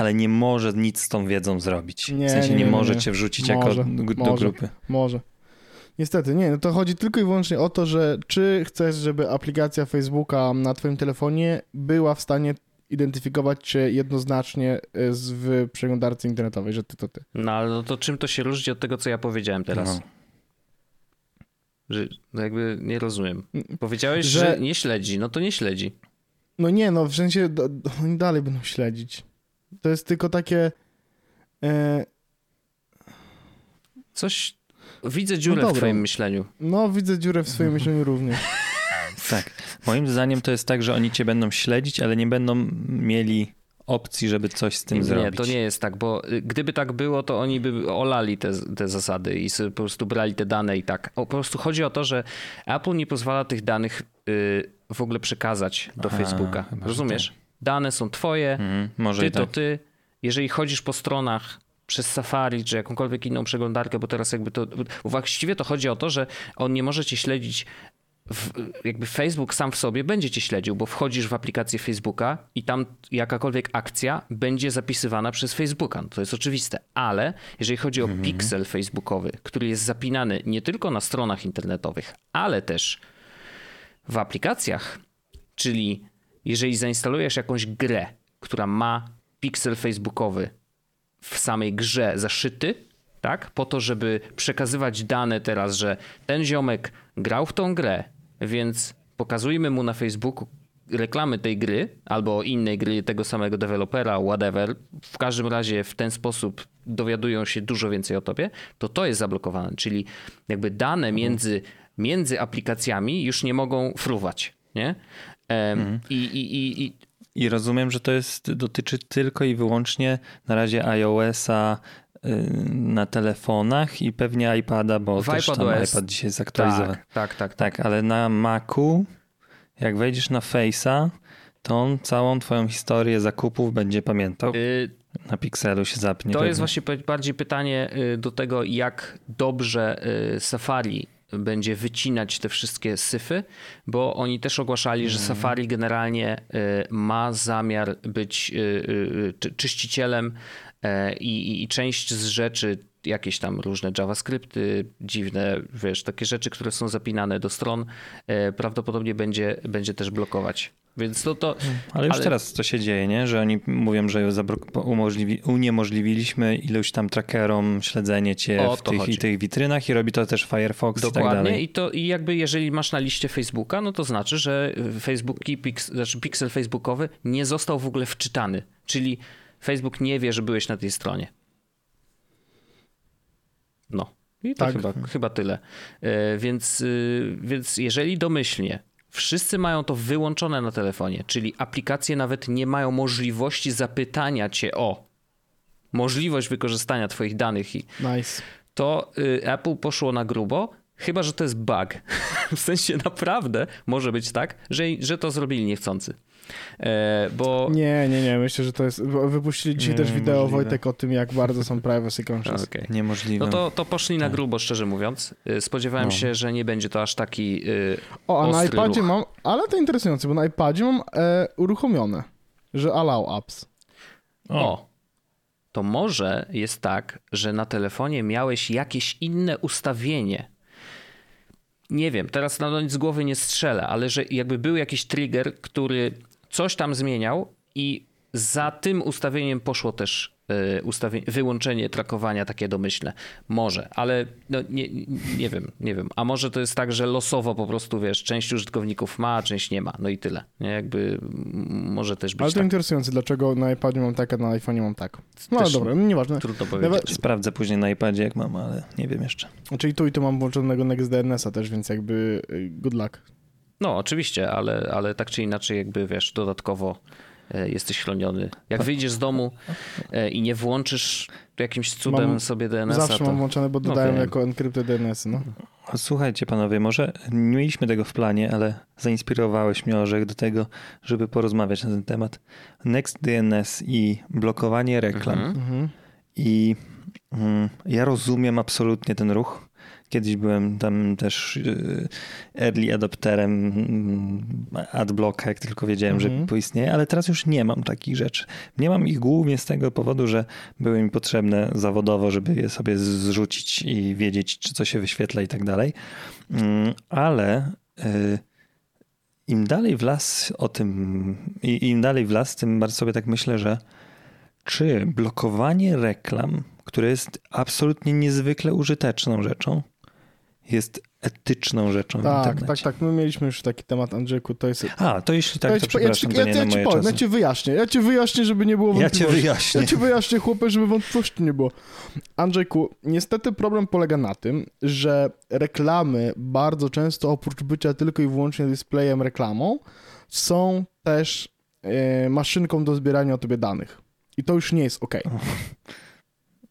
ale nie może nic z tą wiedzą zrobić. Nie, w sensie nie, nie, nie, może nie. cię wrzucić Może, jako do, do może. grupy. Może. Niestety, nie, no to chodzi tylko i wyłącznie o to, że czy chcesz, żeby aplikacja Facebooka na twoim telefonie była w stanie identyfikować cię jednoznacznie e, z, w przeglądarce internetowej, że ty to ty. no ale no to czym to się różni od tego, co ja powiedziałem teraz? No. Że no jakby nie rozumiem. Powiedziałeś, że... Że- nie śledzi, no to nie śledzi. No nie, no w sensie do, oni dalej będą śledzić. To jest tylko takie... E, Coś... Widzę dziurę w dobra. twoim myśleniu. no widzę dziurę w swoim myśleniu również. Tak. Moim zdaniem to jest tak, że oni cię będą śledzić, ale nie będą mieli opcji, żeby coś z tym nie, zrobić. to nie jest tak, bo y, gdyby tak było, to oni by olali te, te zasady i sobie po prostu brali te dane i tak. O, po prostu chodzi o to, że Apple nie pozwala tych danych y, w ogóle przekazać do Aha, Facebooka. Rozumiesz? Dane są twoje, Mhm, może ty i to tak. ty. Jeżeli chodzisz po stronach przez Safari czy jakąkolwiek inną przeglądarkę, bo teraz jakby to... Właściwie to chodzi o to, że on nie może cię śledzić w, jakby Facebook sam w sobie będzie cię śledził, bo wchodzisz w aplikację Facebooka i tam jakakolwiek akcja będzie zapisywana przez Facebooka. No To jest oczywiste, ale jeżeli chodzi o pixel facebookowy, który jest zapinany nie tylko na stronach internetowych, ale też w aplikacjach, czyli jeżeli zainstalujesz jakąś grę, która ma pixel facebookowy w samej grze zaszyty, tak? Po to, żeby przekazywać dane teraz, że ten ziomek grał w tą grę, więc pokazujmy mu na Facebooku reklamy tej gry albo innej gry tego samego dewelopera, whatever. W każdym razie w ten sposób dowiadują się dużo więcej o tobie, to to jest zablokowane, czyli jakby dane między, między aplikacjami już nie mogą fruwać, nie? Em, i, i, i, I rozumiem, że to jest, dotyczy tylko i wyłącznie na razie iOS-a y, na telefonach i pewnie iPada, bo W też tam iPadOS. iPad dzisiaj jest zaktualizowany. tak, tak, tak, Tak, ale na Macu, jak wejdziesz na Face'a, to on całą twoją historię zakupów będzie pamiętał. Y, Na Pixelu się zapnie. To pewnie. jest właśnie bardziej pytanie y, do tego, jak dobrze y, Safari będzie wycinać te wszystkie syfy, bo oni też ogłaszali, że Safari generalnie y, ma zamiar być y, y, czy- czyścicielem i, i- część z rzeczy, jakieś tam różne JavaScripty, dziwne, wiesz, takie rzeczy, które są zapinane do stron, prawdopodobnie będzie, będzie też blokować. Więc to, to Ale już ale- teraz to się dzieje, nie? że oni mówią, że umożliwi- uniemożliwiliśmy iluś tam trackerom śledzenie cię O w tych, chodzi. i tych witrynach i robi to też Firefox i tak Dokładnie. dalej. I to i jakby jeżeli masz na liście Facebooka, no to znaczy, że Facebooki, pix, znaczy pixel facebookowy nie został w ogóle wczytany. Czyli Facebook nie wie, że byłeś na tej stronie. No. I to Tak. chyba, chyba tyle. E, Więc, y, więc jeżeli domyślnie wszyscy mają to wyłączone na telefonie, czyli aplikacje nawet nie mają możliwości zapytania cię o możliwość wykorzystania twoich danych, i Nice. to y, Apple poszło na grubo, chyba że to jest bug. w sensie naprawdę może być tak, że, że to zrobili niechcący. E, Bo Nie, nie, nie, myślę, że to jest... Wypuścili dzisiaj Nie, też wideo, możliwe. Wojtek, o tym, jak bardzo są privacy conscious. Okej. Niemożliwe. No to, to poszli na Tak. grubo, szczerze mówiąc. Y, Spodziewałem No. się, że nie będzie to aż taki y, O, a na iPadzie ruch. mam... Ale to interesujące, bo na iPadzie mam e, uruchomione, że allow apps. O. To może jest tak, że na telefonie miałeś jakieś inne ustawienie. Nie wiem, teraz na nic z głowy nie strzelę, ale że jakby był jakiś trigger, który coś tam zmieniał i za tym ustawieniem poszło też y, ustawie, wyłączenie trakowania takie domyślne. Może, ale no, nie, nie wiem, nie wiem. A może to jest tak, że losowo po prostu, wiesz, część użytkowników ma, a część nie ma. No i tyle. Nie? Jakby może też być Ale to tak. interesujące, dlaczego na iPadzie mam tak, a na iPhone'ie mam tak. No ale Też dobra, no nieważne. Trudno Nawet- powiedzieć. Sprawdzę później na iPadzie, jak mam, ale nie wiem jeszcze. Czyli tu i tu mam włączonego NextDNS-a też, więc jakby y, good luck. No, oczywiście, ale, ale tak czy inaczej, jakby wiesz, dodatkowo e, jesteś chroniony. Jak wyjdziesz z domu e, i nie włączysz jakimś cudem Mam- sobie DNS-a, Zawsze to... mam włączone, bo No dodają wiem. jako encrypted DNS-y, no. Słuchajcie panowie, może nie mieliśmy tego w planie, ale zainspirowałeś mnie Orzech do tego, żeby porozmawiać na ten temat. NextDNS i blokowanie reklam. Mhm. I mm, ja rozumiem absolutnie ten ruch. Kiedyś byłem tam też y, early adopterem mm, adblocka, jak tylko wiedziałem, Mhm. że poistnieje, ale teraz już nie mam takich rzeczy. Nie mam ich głównie z tego powodu, że były mi potrzebne zawodowo, żeby je sobie zrzucić i wiedzieć, czy co się wyświetla i tak dalej. Mm, Ale y, im dalej w las o tym, im dalej w las, tym bardziej sobie tak myślę, że czy blokowanie reklam, które jest absolutnie niezwykle użyteczną rzeczą, jest etyczną rzeczą Tak, tak, tak. My mieliśmy już taki temat, Andrzejku, to jest... A, to jeśli tak, ja to ci, po- ja, ci, przepraszam, ja, ja, na ci powiem, ja ci wyjaśnię, ja ci wyjaśnię, żeby nie było Ja cię wątpliwości. wyjaśnię. Ja ci wyjaśnię, chłopie, żeby wątpliwości nie było. Andrzejku, niestety problem polega na tym, że reklamy bardzo często oprócz bycia tylko i wyłącznie displayem reklamą, są też e, maszynką do zbierania o tobie danych. I to już nie jest ok.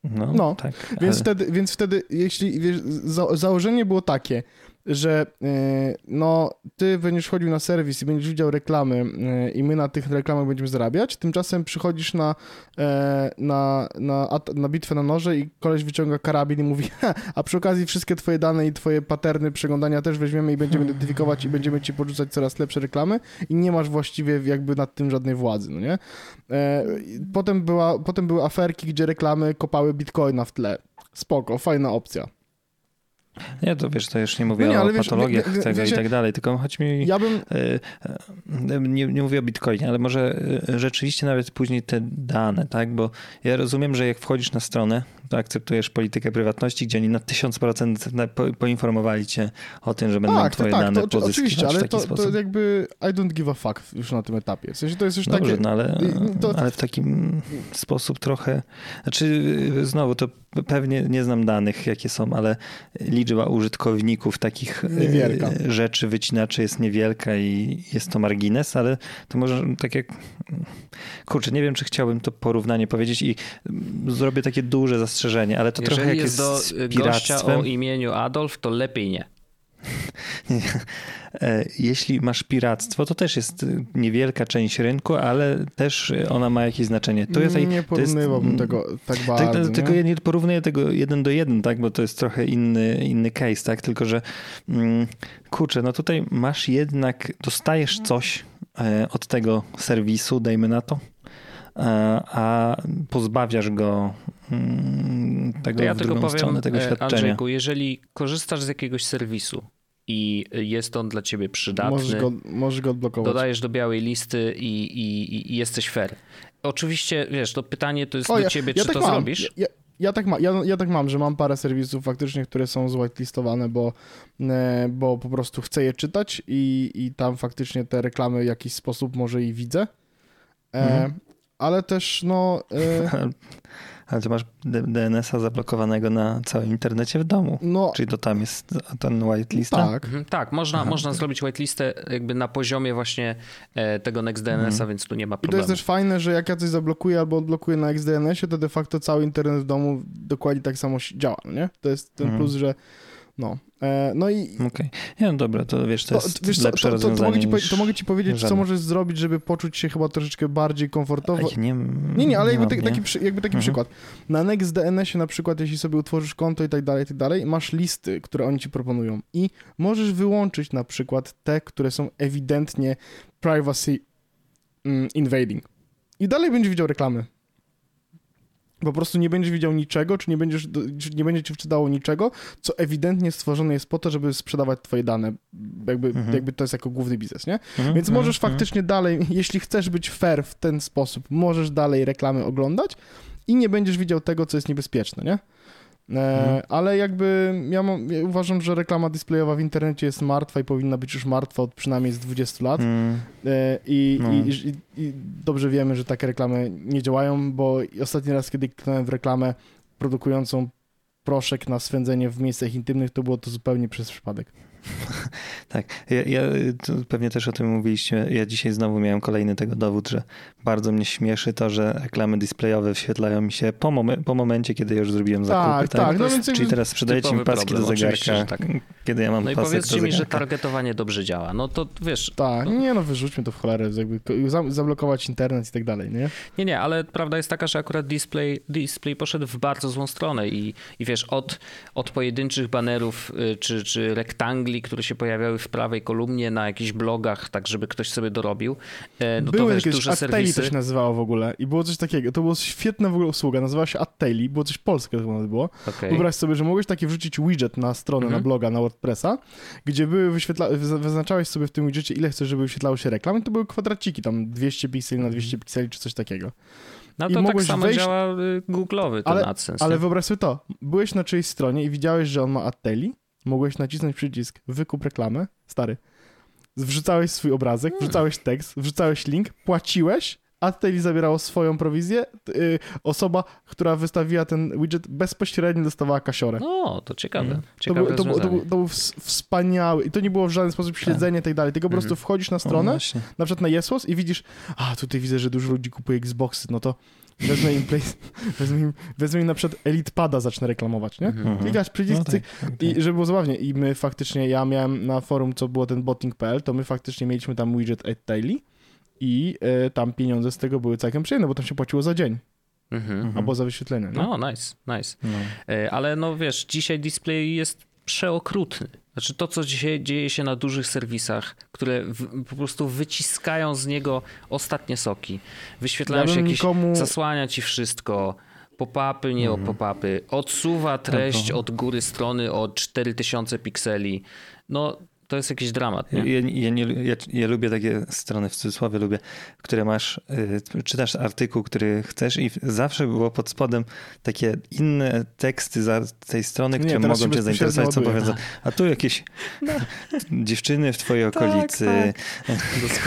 No, No, tak. Więc, ale- wtedy, więc wtedy, jeśli wiesz, za, założenie było takie, że e, no, ty będziesz chodził na serwis i będziesz widział reklamy e, i my na tych reklamach będziemy zarabiać, tymczasem przychodzisz na, e, na, na, na bitwę na noże i koleś wyciąga karabin i mówi, "Ha, a przy okazji wszystkie twoje dane i twoje paterny przeglądania też weźmiemy i będziemy identyfikować i będziemy ci porzucać coraz lepsze reklamy i nie masz właściwie jakby nad tym żadnej władzy, no nie? Potem, była, potem były aferki, gdzie reklamy kopały bitcoina w tle. Spoko, fajna opcja. Nie, to wiesz, to już nie mówię No nie, o wiesz, patologiach wie- wie- tego wiecie, i tak dalej, tylko chodzi mi... Ja bym. E, e, Nie, nie mówię o bitcoinie, ale może e, rzeczywiście nawet później te dane, tak? Bo ja rozumiem, że jak wchodzisz na stronę, to akceptujesz politykę prywatności, gdzie oni na 1000% na- po- poinformowali cię o tym, że będą Tak, twoje tak, tak, dane to, pozyskiwać oczywiście, w ale to, to jakby I don't give a fuck już na tym etapie. W sensie to jest już Dobrze, takie. no ale, to- ale w takim sposób trochę. Znaczy, znowu, to pewnie nie znam danych, jakie są, ale liczba użytkowników takich e, Niewielka. rzeczy, wycinaczy jest niewielka i jest to margines, ale to może tak jak. Kurczę, nie wiem, czy chciałbym to porównanie powiedzieć i zrobię takie duże zastrzeżenie, ale to trochę Jeżeli jak jest jest do z y, gościa piractwem. o imieniu Adolf, to lepiej nie. E, Jeśli masz piractwo, to też jest niewielka część rynku, ale też ona ma jakieś znaczenie. To jest, nie porównywałbym mm, tego tak bardzo. tak, tylko nie? ja nie porównuję tego jeden do jeden, tak, bo to jest trochę inny, inny case, tak, tylko że mm, kurczę, no tutaj masz jednak, dostajesz coś e, od tego serwisu, dajmy na to, e, a pozbawiasz go tego To ja w tylko drugą powiem, stronę tego e, świadczenia. Andrzejku, jeżeli korzystasz z jakiegoś serwisu i jest on dla ciebie przydatny, Możesz go, możesz go odblokować. dodajesz do białej listy i, i, i jesteś fair. Oczywiście, wiesz, to pytanie to jest O, do ja, ciebie, ja czy tak to mam. zrobisz. Ja, ja, ja, tak ma, ja, ja tak mam, że mam parę serwisów faktycznie, które są zwhitelistowane, bo, e, bo po prostu chcę je czytać i, i tam faktycznie te reklamy w jakiś sposób może i widzę. E, Mhm. Ale też no... E, Ale ty masz DNS-a zablokowanego na całym internecie w domu. No, Czyli to tam jest ten whitelist? Tak. Mhm, tak, można, można zrobić whitelistę jakby na poziomie właśnie e, tego NextDNS-a, mhm. więc tu nie ma problemu. I to jest też fajne, że jak ja coś zablokuję albo odblokuję na XDNS-ie, to de facto cały internet w domu dokładnie tak samo działa, nie? To jest ten mhm. plus, że no. E, no i... Okej. Okay. Nie, no dobra, to wiesz, to, to jest wiesz, lepsze to, to, to, mogę ci, to mogę ci powiedzieć, żadne. co możesz zrobić, żeby poczuć się chyba troszeczkę bardziej komfortowo. Nie, nie, nie, ale jakby, taki, taki, jakby taki mhm. przykład. Na NextDNS-ie na przykład, jeśli sobie utworzysz konto i tak dalej, i tak dalej, masz listy, które oni ci proponują i możesz wyłączyć na przykład te, które są ewidentnie privacy mm, invading. I dalej będziesz widział reklamy po prostu nie będziesz widział niczego, czy nie, będziesz, czy nie będzie ci wczytało niczego, co ewidentnie stworzone jest po to, żeby sprzedawać twoje dane. Jakby, mhm. jakby to jest jako główny biznes, nie? Mhm. Więc możesz mhm. faktycznie dalej, jeśli chcesz być fair w ten sposób, możesz dalej reklamy oglądać i nie będziesz widział tego, co jest niebezpieczne, nie? Mhm. Ale jakby ja, mam, ja, uważam, że reklama displayowa w internecie jest martwa i powinna być już martwa od przynajmniej z 20 lat. Mhm. I, no. i, i, I, dobrze wiemy, że takie reklamy nie działają, bo ostatni raz, kiedy kliknąłem w reklamę produkującą proszek na swędzenie w miejscach intymnych, to było to zupełnie przez przypadek. tak, ja, ja pewnie też o tym mówiliście. Ja dzisiaj znowu miałem kolejny tego dowód, że bardzo mnie śmieszy to, że reklamy displayowe wyświetlają mi się po, mom po momencie, kiedy już zrobiłem zakupy. Tak, tak. tak? No więc Czyli teraz sprzedajecie mi paski problem. do zegarka, tak. kiedy ja mam No i powiedzcie mi, że targetowanie dobrze działa. No to wiesz... Tak, no... nie no, wyrzućmy to w cholerę, jakby zablokować internet i tak dalej, nie? Nie, nie, ale prawda jest taka, że akurat display, display poszedł w bardzo złą stronę i, i wiesz, od, od pojedynczych banerów y, czy, czy rektangli, które się pojawiały w prawej kolumnie na jakichś blogach, tak żeby ktoś sobie dorobił, e, no Były to wiesz, jakieś duże serwisy... to się nazywało w ogóle i było coś takiego, to było świetna w ogóle usługa, nazywała się Attaili, było coś polskie to chyba było. Okay. Wyobraź sobie, że mogłeś taki wrzucić widget na stronę, mm -hmm. na bloga, na WordPressa, gdzie były wyświetla... wyznaczałeś sobie w tym widgetie, ile chcesz, żeby wyświetlało się reklam i to były kwadraciki, tam 200 pikseli na 200 pikseli czy coś takiego. No to I tak samo wejść... działa y, Google'owy ten ale, AdSense. Ale wyobraź sobie to, byłeś na czyjejś stronie i widziałeś, że on ma Atteli, mogłeś nacisnąć przycisk wykup reklamę, stary, wrzucałeś swój obrazek, hmm. wrzucałeś tekst, wrzucałeś link, płaciłeś, a tutaj zabierało swoją prowizję. Yy, osoba, która wystawiła ten widget, bezpośrednio dostawała kasiorę. No, to ciekawe. Hmm. ciekawe to, był, to, to, był, to był wspaniały i to nie było w żaden sposób śledzenie tak. i tak dalej, tylko po prostu mhm. wchodzisz na stronę, o, na przykład na Jesłos i widzisz, a tutaj widzę, że dużo ludzi kupuje Xboxy, no to Wezmę im, play, wezmę im, wezmę im na przykład Elite Pada zacznę reklamować, nie? Mhm. Klikasz przycisk, no tak, tak, i żeby było zabawnie. I my faktycznie, ja miałem na forum, co było ten botting.pl, to my faktycznie mieliśmy tam widget at daily i y, tam pieniądze z tego były całkiem przyjemne, bo tam się płaciło za dzień. Mhm. Albo za wyświetlenie. No, no nice, nice. No. E, ale no wiesz, dzisiaj display jest przeokrutny. Znaczy to, co dzisiaj dzieje się na dużych serwisach, które w, po prostu wyciskają z niego ostatnie soki. Wyświetlają ja się jakieś, nikomu... zasłania ci wszystko, pop-upy, nie mhm. pop-upy, odsuwa treść od góry strony o 4000 pikseli. No to jest jakiś dramat. Nie? Ja, ja, nie, ja, ja, lubię takie strony, w cudzysłowie lubię, które masz, y, czytasz artykuł, który chcesz i zawsze było pod spodem takie inne teksty za tej strony, które nie, mogą cię zainteresować, co powiedzą. A tu jakieś no. dziewczyny w twojej tak, okolicy. Tak,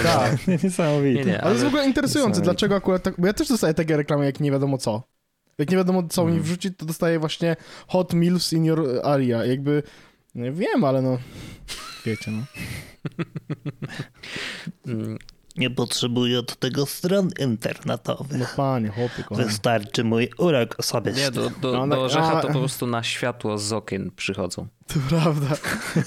tak. Niesamowite. Nie, nie, ale... ale jest w ogóle interesujące, dlaczego akurat tak, bo ja też dostaję takie reklamy, jak nie wiadomo co. Jak nie wiadomo co mm. mi wrzucić, to dostaję właśnie hot meals in your area. Jakby, nie wiem, ale no... Wiecie, no. Nie potrzebuję od tego stron internetowych. No panie, kochani. Wystarczy mój urok osobisty. Nie, do, do, no, do orzecha to po prostu na światło z okien przychodzą. To prawda.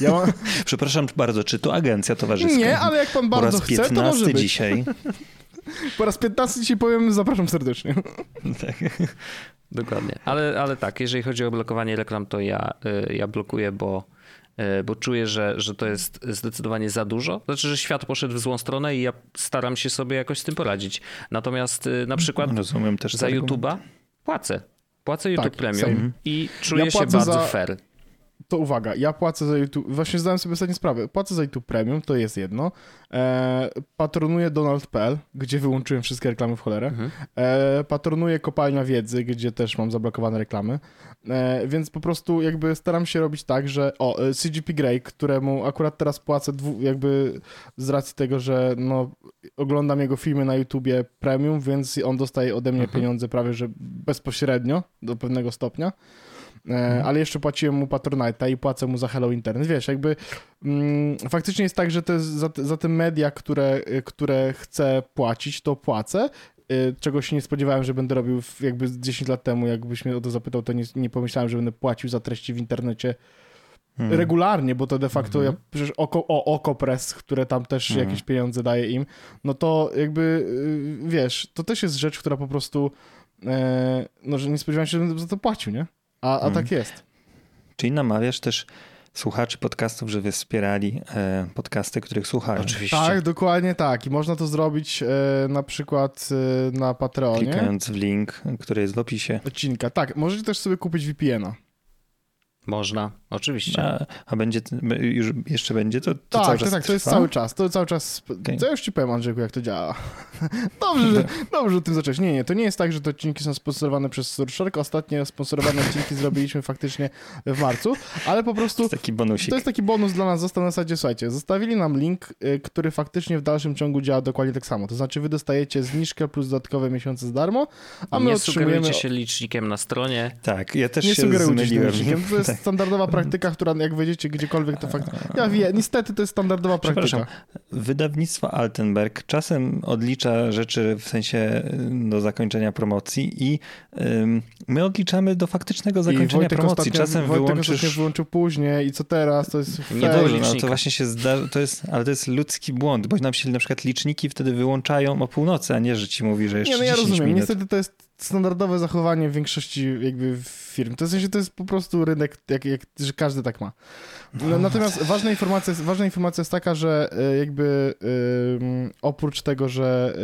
Ja mam... Przepraszam bardzo, czy to agencja towarzyska? Nie, ale jak pan bardzo chce, to może być. dzisiaj. Po raz 15 dzisiaj powiem, zapraszam serdecznie. Tak. Dokładnie. Ale, ale tak, jeżeli chodzi o blokowanie reklam, to ja, y, ja blokuję, bo bo czuję, że, że to jest zdecydowanie za dużo. Znaczy, że świat poszedł w złą stronę i ja staram się sobie jakoś z tym poradzić. Natomiast e, na przykład Rozumiem też za YouTube'a płacę. Płacę YouTube tak, Premium same. i czuję ja się bardzo za... fair to uwaga, ja płacę za YouTube, właśnie zdałem sobie ostatnią sprawę, płacę za YouTube Premium, to jest jedno, e, patronuję Donald.pl, gdzie wyłączyłem wszystkie reklamy w cholerę, mhm. e, patronuję Kopalnia Wiedzy, gdzie też mam zablokowane reklamy, e, więc po prostu jakby staram się robić tak, że o, e, CGP Grey, któremu akurat teraz płacę dwu, jakby z racji tego, że no oglądam jego filmy na YouTubie premium, więc on dostaje ode mnie Mhm. pieniądze prawie że bezpośrednio do pewnego stopnia. E, Mhm. ale jeszcze płaciłem mu Patronite'a i płacę mu za Hello Internet. Wiesz, jakby mm, faktycznie jest tak, że jest za, te- za te media, które, y, które chcę płacić, to płacę. Y, Czego się nie spodziewałem, że będę robił jakby z 10 lat temu, jakbyś mnie o to zapytał, to nie, nie pomyślałem, że będę płacił za treści w internecie Hmm. regularnie, bo to de facto Mhm. ja przecież oko, o Okopres, które tam też Mhm. jakieś pieniądze daje im, no to jakby wiesz, to też jest rzecz, która po prostu e, no, że nie spodziewałem się, że będę za to płacił, nie? A, a Mhm. tak jest. Czyli namawiasz też słuchaczy podcastów, żeby wspierali e, podcasty, których słuchają. Oczywiście. Tak, dokładnie tak. I można to zrobić e, na przykład e, na Patreonie. Klikając w link, który jest w opisie. Odcinka. Tak, możecie też sobie kupić VPN-a. Można, oczywiście. A, a będzie, już jeszcze będzie to, to Tak, cały tak, czas tak, to jest trwa? cały czas. To cały czas. Okej. To ja już ci powiem, Andrzejku, jak to działa. Dobrze, że, dobrze, że o tym zacząłeś. Nie, nie, to nie jest tak, że te odcinki są sponsorowane przez Surfshark. Ostatnie sponsorowane odcinki zrobiliśmy faktycznie w marcu, ale po To prostu jest taki bonusik. to jest taki bonus dla nas. Został na zasadzie, słuchajcie, zostawili nam link, y, który faktycznie w dalszym ciągu działa dokładnie tak samo. To znaczy, wy dostajecie zniżkę plus dodatkowe miesiące za darmo, a my nie otrzymujemy. sugerujcie się licznikiem na stronie. Tak, ja też Nie się zmyliłem. licznikiem. To jest Tak. standardowa praktyka, która jak wejdziecie gdziekolwiek, to fakt. Ja wiem, niestety to jest standardowa praktyka. Wydawnictwo Altenberg czasem odlicza rzeczy w sensie y, do zakończenia promocji i ym, my odliczamy do faktycznego zakończenia Wojtek promocji. ostatnio- czasem Wojtek wyłączysz... wyłączył później i co teraz? To jest Nie fail. było Dobrze, no to właśnie się zdarza, to jest, ale to jest ludzki błąd, bo nam się na przykład liczniki wtedy wyłączają o północy, a nie, że ci mówi, że jeszcze Nie, no ja 10 rozumiem. minut. Niestety to jest standardowe zachowanie w większości jakby firm. To w sensie to jest po prostu rynek, jak, jak, że każdy tak ma. No, natomiast ważna informacja, jest, ważna informacja jest taka, że e, jakby ym, oprócz tego, że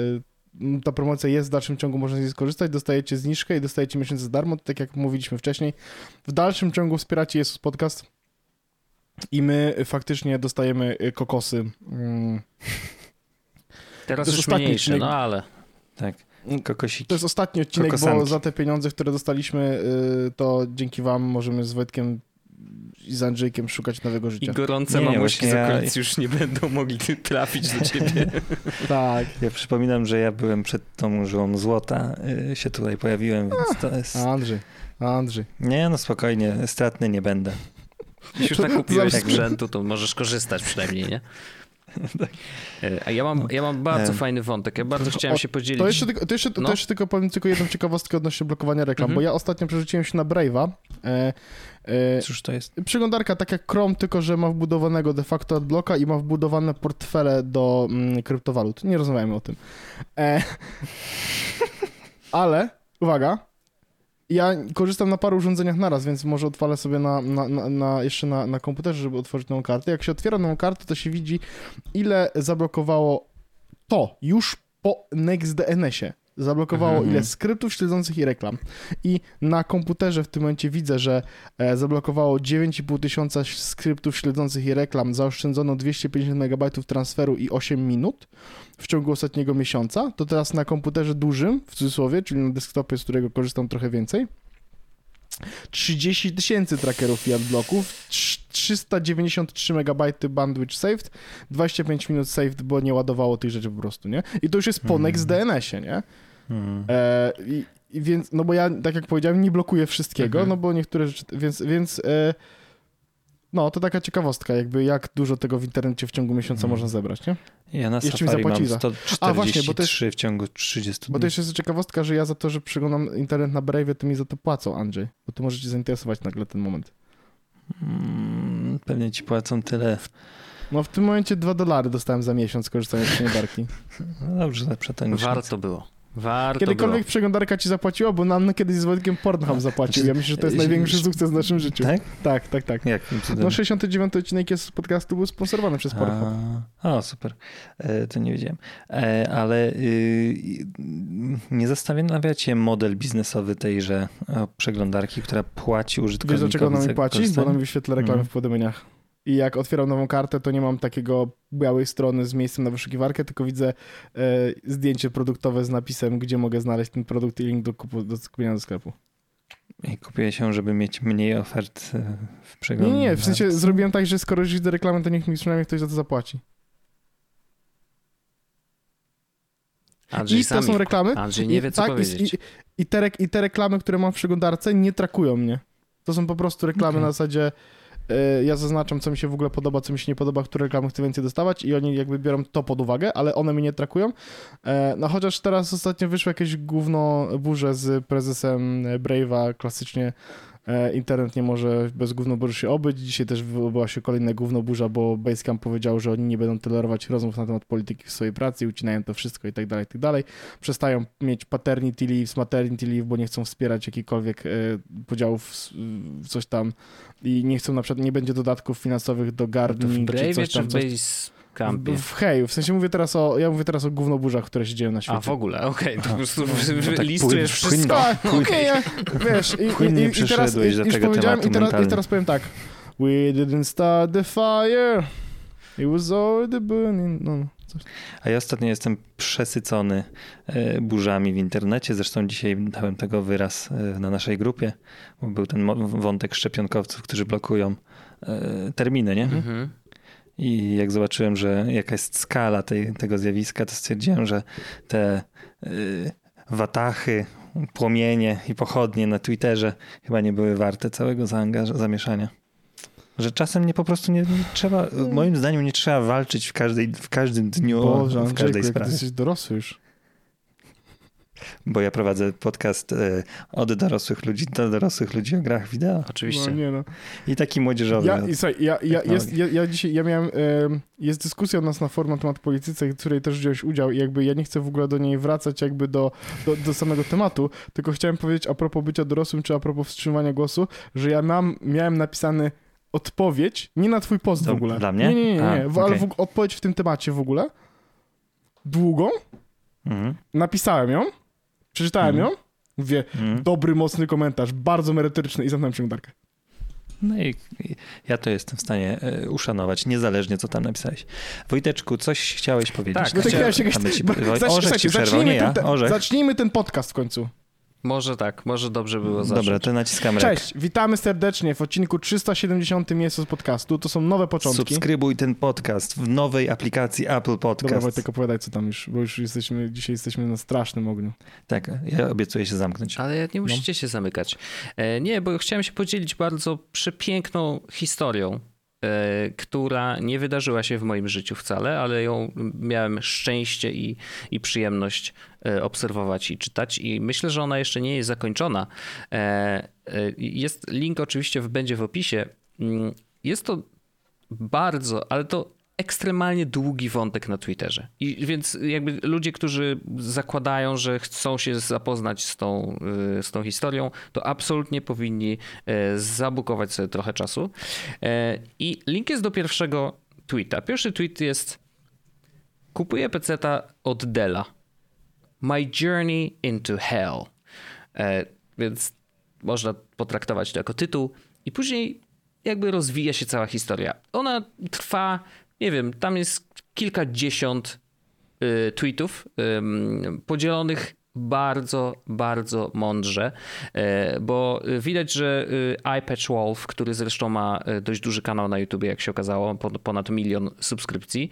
y, ta promocja jest w dalszym ciągu, można z niej skorzystać, dostajecie zniżkę i dostajecie miesiąc za darmo, tak jak mówiliśmy wcześniej. W dalszym ciągu wspieracie Jesus Podcast i my faktycznie dostajemy kokosy. Mm, Teraz już mniejsze, no ale Tak, kokosiki. To jest ostatni odcinek, bo Kokosanki. za te pieniądze, które dostaliśmy, y, to dzięki wam możemy z Wojtkiem i z Andrzejkiem szukać nowego i życia. gorące Nie, nie, mamuśki ja- okolic już nie będą mogli trafić do ciebie. Tak. Ja przypominam, że ja byłem przed tą żyłą złota, y, się tutaj pojawiłem, więc to jest... A Andrzej, a Andrzej. Nie, no spokojnie, stratny nie będę. Jeśli już nakupiłeś Zawsze- sprzętu, to możesz korzystać przynajmniej, nie? E, A ja mam, ja mam bardzo E. fajny wątek. Ja bardzo chciałem O, się podzielić. To jeszcze, tylko- to, jeszcze, to No. jeszcze tylko powiem tylko jedną ciekawostkę odnośnie blokowania reklam, Mhm. bo ja ostatnio przerzuciłem się na Brave'a. E, e, Cóż to jest? przeglądarka tak jak Chrome, tylko że ma wbudowanego de facto adblocka i ma wbudowane portfele do mm, kryptowalut. Nie rozmawiamy o tym. E, ale, uwaga, ja korzystam na paru urządzeniach naraz, więc może odpalę sobie na, na, na, na, jeszcze na, na komputerze, żeby otworzyć nową kartę. Jak się otwiera nową kartę, to się widzi, ile zablokowało to już po NextDNS-ie. Zablokowało Mhm. ile skryptów śledzących i reklam. I na komputerze w tym momencie widzę, że e, zablokowało 9,5 tysiąca skryptów śledzących i reklam, zaoszczędzono 250 MB transferu i 8 minut w ciągu ostatniego miesiąca. To teraz na komputerze dużym, w cudzysłowie, czyli na desktopie, z którego korzystam trochę więcej. 30 tysięcy trackerów i adblocków, trz- 393 MB bandwidth saved, 25 minut saved, bo nie ładowało tych rzeczy po prostu, nie? I to już jest po Mhm. NextDNS-ie, nie? Hmm. E, i, i więc, no bo ja, tak jak powiedziałem, nie blokuję wszystkiego, Mhm. no bo niektóre rzeczy, więc, więc e, no to taka ciekawostka, jakby jak dużo tego w internecie w ciągu miesiąca Mhm. można zebrać, nie? Ja na Jeszcze mi Safari mam zapłacili za- 143 A, właśnie, bo to jest- w ciągu 30 Bo to dni. jeszcze jest ciekawostka, że ja za to, że przeglądam internet na Brave, to mi za to płacą, Andrzej, bo to może cię zainteresować nagle ten moment. Mm, Pewnie ci płacą tyle. No w tym momencie 2 dolary dostałem za miesiąc korzystając z przeglądarki. No dobrze, lepsze to niż Warto było. Warto Kiedykolwiek było. przeglądarka ci zapłaciła, bo nam kiedyś z Wojtkiem Pornhub zapłacił. Ja myślę, że to jest największy sukces w naszym życiu. Tak? Tak, tak, tak. Cudem? No 69 odcinek jest z podcastu był sponsorowany przez Pornhub. A, o, super. E, to nie wiedziałem. E, ale y, nie zastanawia cię model biznesowy tejże przeglądarki, która płaci Wiesz użytkownikowi dlaczego mi płaci? Bo korzystanie? ona mi wyświetla reklamy Mhm. w powiadomieniach. I jak otwieram nową kartę, to nie mam takiego białej strony z miejscem na wyszukiwarkę, tylko widzę e, zdjęcie produktowe z napisem, gdzie mogę znaleźć ten produkt i link do, kupu, do kupienia do sklepu. I kupię się, żeby mieć mniej ofert e, w Nie, przeglądarce. nie, nie, w sensie zrobiłem tak, że skoro już widzę reklamy, to niech mi przynajmniej ktoś za to zapłaci. Andrzej I to są reklamy. Andrzej nie I- wie, co tak, i- powiedzieć. I, i, te, I te reklamy, które mam w przeglądarce, nie trakują mnie. To są po prostu reklamy Okej. na zasadzie. E, Ja zaznaczam, co mi się w ogóle podoba, co mi się nie podoba, które reklamy chcę więcej dostawać i oni jakby biorą to pod uwagę, ale one mnie nie trakują. E, No chociaż teraz ostatnio wyszło jakieś gówno burze z prezesem Brave'a, klasycznie internet nie może bez gówno burzy się obyć. Dzisiaj też wywołała się kolejna gówno burza, bo Basecamp powiedział, że oni nie będą tolerować rozmów na temat polityki w swojej pracy, ucinają to wszystko i tak dalej, i tak dalej. Przestają mieć paternity leaves, maternity leave, bo nie chcą wspierać jakichkolwiek e, podziałów coś tam i nie chcą na przykład, nie będzie dodatków finansowych do gardening czy coś czy tam. w Coś, Basecampie? w, w heju, w sensie mówię teraz o, ja mówię teraz o gównoburzach, które się dzieją na świecie. A w ogóle, okej, to po prostu no tak listujesz płyn- wszystko. Tak, okej, ja- wiesz, i, i, i, i teraz, i, przeszedłeś do już tego powiedziałem tematu i teraz, i teraz powiem tak. We didn't start the fire, it was already burning. No, no, coś. A ja ostatnio jestem przesycony e, burzami w internecie. Zresztą dzisiaj dałem tego wyraz e, na naszej grupie, bo był ten wątek szczepionkowców, którzy blokują e, terminy, nie? Mhm. I jak zobaczyłem, że jaka jest skala tej, tego zjawiska, to stwierdziłem, że te y, watachy, płomienie i pochodnie na Twitterze chyba nie były warte całego zamieszania. Że czasem nie po prostu nie, nie trzeba, moim zdaniem nie trzeba walczyć w, każdej, w każdym dniu, Boże, w Andrzejku, każdej ty sprawie. jesteś dorosły już. Bo ja prowadzę podcast e, od dorosłych ludzi do dorosłych ludzi o grach wideo. Oczywiście. No, nie no. I taki młodzieżowy. Ja, i, słuchaj, ja, ja, jest, ja, ja dzisiaj, ja miałem, em, jest dyskusja u nas na forum na temat polityce, w której też wziąłeś udział i jakby ja nie chcę w ogóle do niej wracać jakby do, do, do samego tematu, tylko chciałem powiedzieć a propos bycia dorosłym, czy a propos wstrzymywania głosu, że ja mam, miałem napisany odpowiedź, nie na twój post w Do- ogóle. dla mnie? Nie, nie, nie, A, nie w, ale okej. w, odpowiedź w tym temacie w ogóle, długą, Mhm, napisałem ją, przeczytałem Mhm. ją, mówię, mhm. dobry, mocny komentarz, bardzo merytoryczny i zamknąłem przeglądarkę. No i ja to jestem w stanie e, uszanować, niezależnie co tam napisałeś. Wojteczku, coś chciałeś powiedzieć? Tak, No to chciałem-. Aby ci- bo- zacz- Orzech ci przerwał, zacznijmy ja, Orzech. zacznijmy ten podcast w końcu. Może tak, może dobrze było zacząć. Dobra, to naciskam rek. Cześć, witamy serdecznie w odcinku 370 Miejscu z podcastu. To są nowe początki. Subskrybuj ten podcast w nowej aplikacji Apple Dobra, Podcast. Wojtek, opowiadaj co tam już, bo już jesteśmy, dzisiaj jesteśmy na strasznym ogniu. Tak, ja obiecuję się zamknąć. Ale nie musicie się zamykać. E, nie, bo chciałem się podzielić bardzo przepiękną historią, która nie wydarzyła się w moim życiu wcale, ale ją miałem szczęście i, i przyjemność e, obserwować i czytać. I myślę, że ona jeszcze nie jest zakończona. E, e, Jest link oczywiście będzie w opisie. Mm, Jest to bardzo, ale to ekstremalnie długi wątek na Twitterze. I więc jakby ludzie, którzy zakładają, że chcą się zapoznać z tą, y, z tą historią, to absolutnie powinni e, zabukować sobie trochę czasu. E, I link jest do pierwszego tweeta. Pierwszy tweet jest kupuję peceta od Della. My journey into hell. Więc można potraktować to jako tytuł i później jakby rozwija się cała historia. Ona trwa, nie wiem, tam jest kilkadziesiąt y, tweetów podzielonych bardzo, bardzo mądrze, e, bo widać, że y, iPatch Wolf, który zresztą ma dość duży kanał na YouTube, jak się okazało, pon- ponad milion subskrypcji,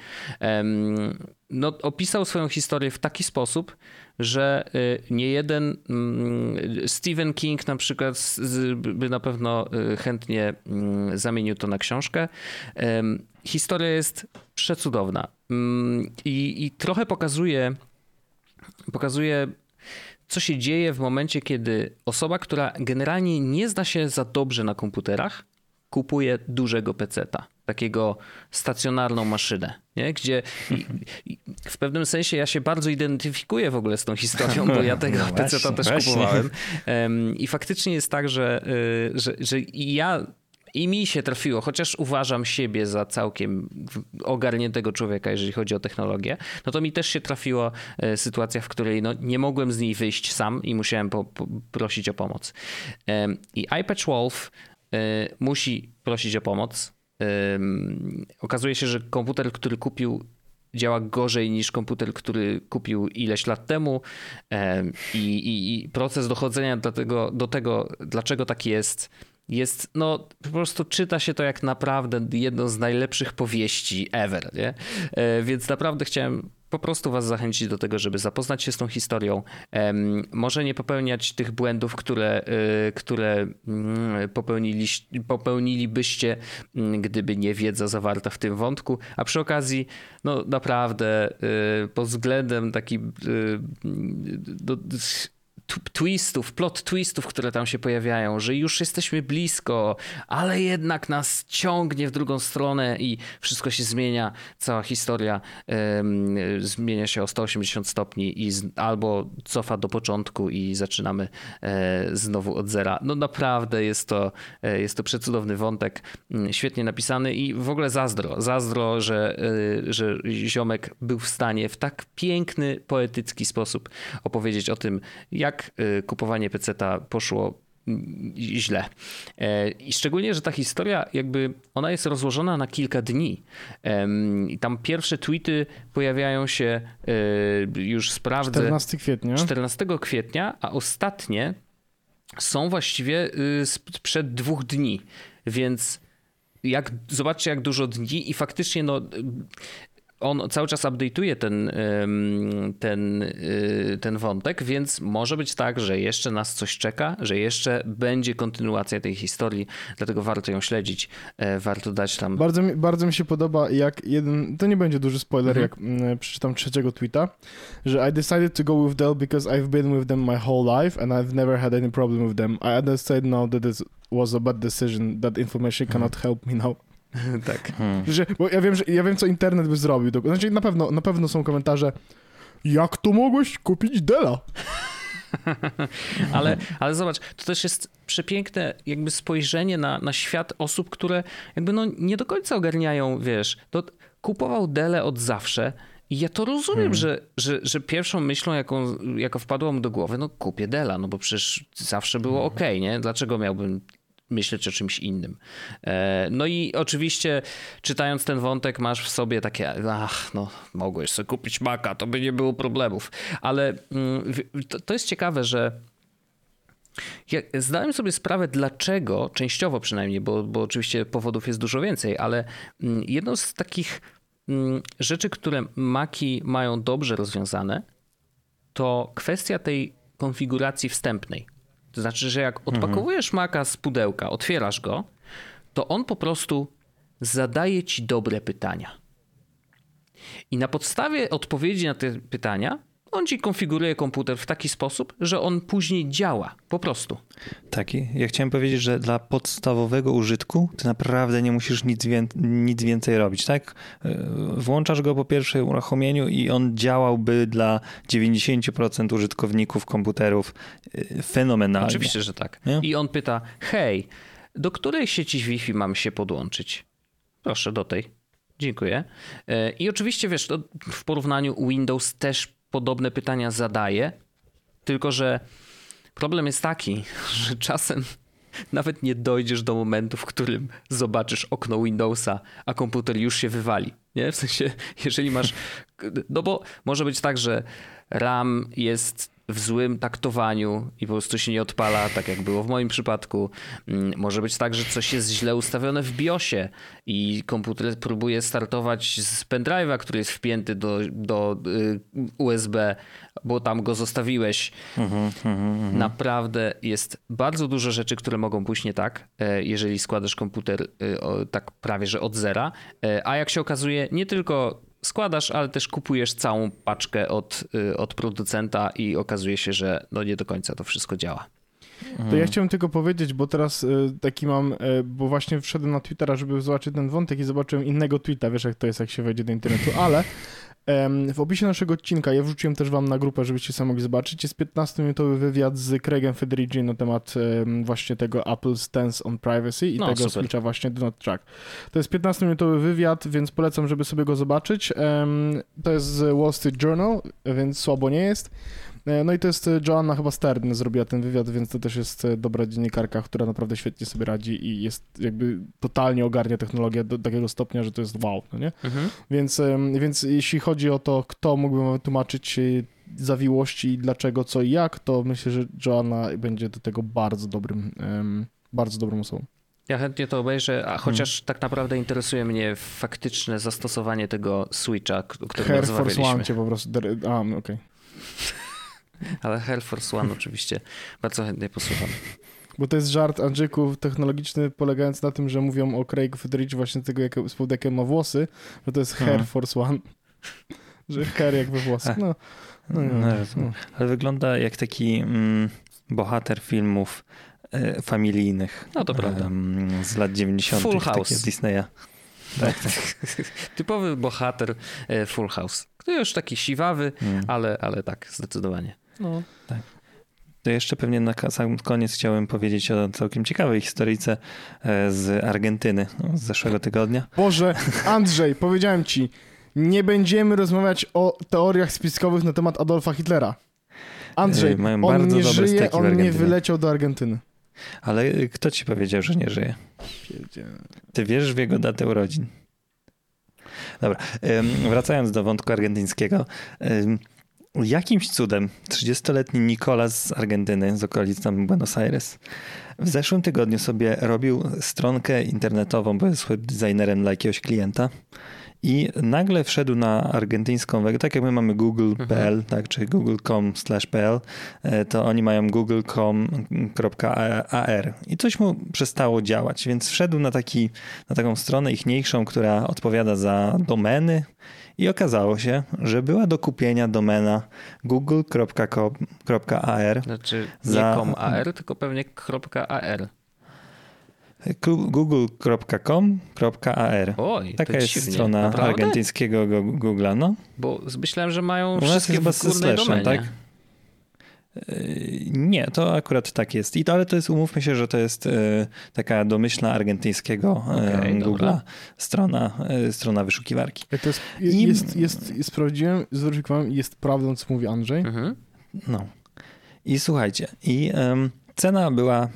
no, opisał swoją historię w taki sposób, że y, nie jeden mm, Stephen King na przykład by na pewno y, chętnie mm, zamienił to na książkę. Historia jest przecudowna Mm, i, i trochę pokazuje, pokazuje co się dzieje w momencie, kiedy osoba, która generalnie nie zna się za dobrze na komputerach, kupuje dużego peceta, takiego stacjonarną maszynę, nie? gdzie w pewnym sensie ja się bardzo identyfikuję w ogóle z tą historią, bo ja tego No właśnie, też właśnie. kupowałem. Em, I faktycznie jest tak, że, y, że, że i ja i mi się trafiło, chociaż uważam siebie za całkiem ogarniętego człowieka, jeżeli chodzi o technologię, no to mi też się trafiła e, sytuacja, w której no, nie mogłem z niej wyjść sam i musiałem po, po, prosić o pomoc. I iPatch Wolf e, musi prosić o pomoc. Okazuje się, że komputer, który kupił działa gorzej niż komputer, który kupił ileś lat temu. Em, i, i, i proces dochodzenia do tego, do tego, dlaczego tak jest, jest, no po prostu czyta się to jak naprawdę jedno z najlepszych powieści ever, nie? E, więc naprawdę chciałem po prostu was zachęcić do tego, żeby zapoznać się z tą historią. Może nie popełniać tych błędów, które, e, które mm, popełnili, popełnilibyście, mm, gdyby nie wiedza zawarta w tym wątku. A przy okazji, no naprawdę e, pod względem taki do, twistów, plot twistów, które tam się pojawiają, że już jesteśmy blisko, ale jednak nas ciągnie w drugą stronę i wszystko się zmienia, cała historia zmienia się o 180 stopni i z, albo cofa do początku i zaczynamy e, znowu od zera. No naprawdę jest to, e, jest to przecudowny wątek, mm, świetnie napisany i w ogóle zazdro, zazdro, że, e, że ziomek był w stanie w tak piękny, poetycki sposób opowiedzieć o tym, jak jak y, kupowanie PC-ta poszło mm, źle. E, I szczególnie, że ta historia jakby ona jest rozłożona na kilka dni. I tam pierwsze tweety pojawiają się e, już sprawdzę 14 kwietnia. 14 kwietnia, a ostatnie są właściwie y, sprzed dwóch dni. Więc jak, zobaczcie, jak dużo dni i faktycznie no, on cały czas update'uje ten, ten, y, ten wątek, więc może być tak, że jeszcze nas coś czeka, że jeszcze będzie kontynuacja tej historii, dlatego warto ją śledzić, e, warto dać tam... Bardzo mi, bardzo mi się podoba, jak jeden, to nie będzie duży spoiler, mhm. jak mm, przeczytam trzeciego tweeta, że I decided to go with Dell because I've been with them my whole life and I've never had any problem with them. I understand now that it was a bad decision, that information cannot mhm. help me now. tak. Hmm. Że, bo ja wiem, że ja wiem, co internet by zrobił. Znaczy, na pewno, na pewno są komentarze, jak to mogłeś kupić Dela? ale, ale zobacz, to też jest przepiękne jakby spojrzenie na, na świat osób, które jakby no nie do końca ogarniają, wiesz, to kupował Dele od zawsze i ja to rozumiem, hmm. że, że, że pierwszą myślą, jaką, jaka wpadła mu do głowy, no kupię Dela, no bo przecież zawsze było hmm. ok, nie? Dlaczego miałbym myśleć o czymś innym. E, no i oczywiście czytając ten wątek masz w sobie takie, ach, no mogłeś sobie kupić Maca, to by nie było problemów. Ale mm, to jest ciekawe, że ja zdałem sobie sprawę, dlaczego, częściowo przynajmniej, bo, bo oczywiście powodów jest dużo więcej, ale mm, jedną z takich mm, rzeczy, które Maki mają dobrze rozwiązane, to kwestia tej konfiguracji wstępnej. To znaczy, że jak odpakowujesz maka z pudełka, otwierasz go, to on po prostu zadaje ci dobre pytania. I na podstawie odpowiedzi na te pytania on ci konfiguruje komputer w taki sposób, że on później działa, po prostu. Taki. Ja chciałem powiedzieć, że dla podstawowego użytku ty naprawdę nie musisz nic, wię nic więcej robić, tak? E, włączasz go po pierwszym uruchomieniu i on działałby dla 90% użytkowników komputerów e, fenomenalnie. Oczywiście, że tak. Nie? I on pyta, hej, do której sieci Wi-Fi mam się podłączyć? Proszę, do tej. Dziękuję. E, I oczywiście, wiesz, w porównaniu Windows też podobne pytania zadaje, tylko że problem jest taki, że czasem nawet nie dojdziesz do momentu, w którym zobaczysz okno Windowsa, a komputer już się wywali. Nie? W sensie, jeżeli masz. No bo może być tak, że RAM jest w złym taktowaniu i po prostu się nie odpala, tak jak było w moim przypadku. Mm, może być tak, że coś jest źle ustawione w BIOSie i komputer próbuje startować z pendrive'a, który jest wpięty do, do y, USB, bo tam go zostawiłeś. Mhm, mhm, mhm. Naprawdę jest bardzo dużo rzeczy, które mogą pójść nie tak, e, jeżeli składasz komputer y, tak prawie że od zera. E, a jak się okazuje, nie tylko składasz, ale też kupujesz całą paczkę od, y, od producenta i okazuje się, że no nie do końca to wszystko działa. To ja chciałem tylko powiedzieć, bo teraz y, taki mam, y, bo właśnie wszedłem na Twittera, żeby zobaczyć ten wątek i zobaczyłem innego tweeta, wiesz jak to jest, jak się wejdzie do internetu, ale w opisie naszego odcinka, ja wrzuciłem też wam na grupę, żebyście sobie mogli zobaczyć, jest 15-minutowy wywiad z Craigiem Federici na temat właśnie tego Apple Stance on Privacy i no, tego super. switcha właśnie Do Not Track. To jest 15-minutowy wywiad, więc polecam, żeby sobie go zobaczyć. To jest z Wall Street Journal, więc słabo nie jest. E, no i to jest e, Joanna chyba Stern zrobiła ten wywiad, więc to też jest e, dobra dziennikarka, która naprawdę świetnie sobie radzi i jest jakby totalnie ogarnia technologię do takiego stopnia, że to jest wow, no nie? Mhm. Więc, więc jeśli chodzi o to, kto mógłby wytłumaczyć zawiłości, dlaczego, co i jak, to myślę, że Joanna będzie do tego bardzo dobrym bardzo dobrą osobą. Ja chętnie to obejrzę, Hmm. a chociaż tak naprawdę interesuje mnie faktyczne zastosowanie tego Switcha, k- o którym Air Force rozmawialiśmy. One cię po prostu... A, okej. Ale Air Force One oczywiście bardzo chętnie posłucham. Bo to jest żart Andrzejków technologiczny polegający na tym, że mówią o Craig Federich właśnie tego, jak, z powodu jakie ma włosy, że to jest Hair Mhm. Force One. że hair jak we włosach. No, no, no, No. Ale wygląda jak taki mm, bohater filmów e, familijnych. No to prawda. z lat 90. Full House. z Disneya. Tak, tak. Typowy bohater e, Full House. To już taki siwawy, Mm. ale, ale tak, zdecydowanie. No. To jeszcze pewnie na sam koniec chciałem powiedzieć o całkiem ciekawej historyjce e, z Argentyny no, z zeszłego tygodnia. Boże, Andrzej, powiedziałem ci, nie będziemy rozmawiać o teoriach spiskowych na temat Adolfa Hitlera. Andrzej, Ej, mają on bardzo nie żyje, on nie wyleciał do Argentyny. Ale e, kto ci powiedział, że nie żyje? Ty wierzysz w jego datę urodzin? Dobra, wracając do wątku argentyńskiego. Jakimś cudem 30-letni Nicolas z Argentyny, z okolic tam Buenos Aires, w zeszłym tygodniu sobie robił stronkę internetową, bo jest webdesignerem dla jakiegoś klienta i nagle wszedł na argentyńską, tak jak my mamy google.pl, tak, czy google.com/pl, e, to oni mają google.com.ar i coś mu przestało działać, więc wszedł na, taki, na taką stronę ichniejszą, która odpowiada za domeny i okazało się, że była do kupienia domena google.com.ar Znaczy Za- nie .com.ar, tylko pewnie .ar. google.com.ar Oj, Taka jest dziwnie. strona Naprawdę? argentyńskiego go- Google'a, no. Bo myślałem, że mają U nas wszystkie chyba górnej slashem, domenie. tak? Nie, to akurat tak jest. I to, ale to jest, umówmy się, że to jest e, taka domyślna argentyńskiego e, Okej, Google'a dobra. strona, e, strona wyszukiwarki. To jest, I- jest, jest, jest, sprawdziłem, zweryfikowałem i jest prawdą, co mówi Andrzej. Mhm. No. I słuchajcie, i cena była,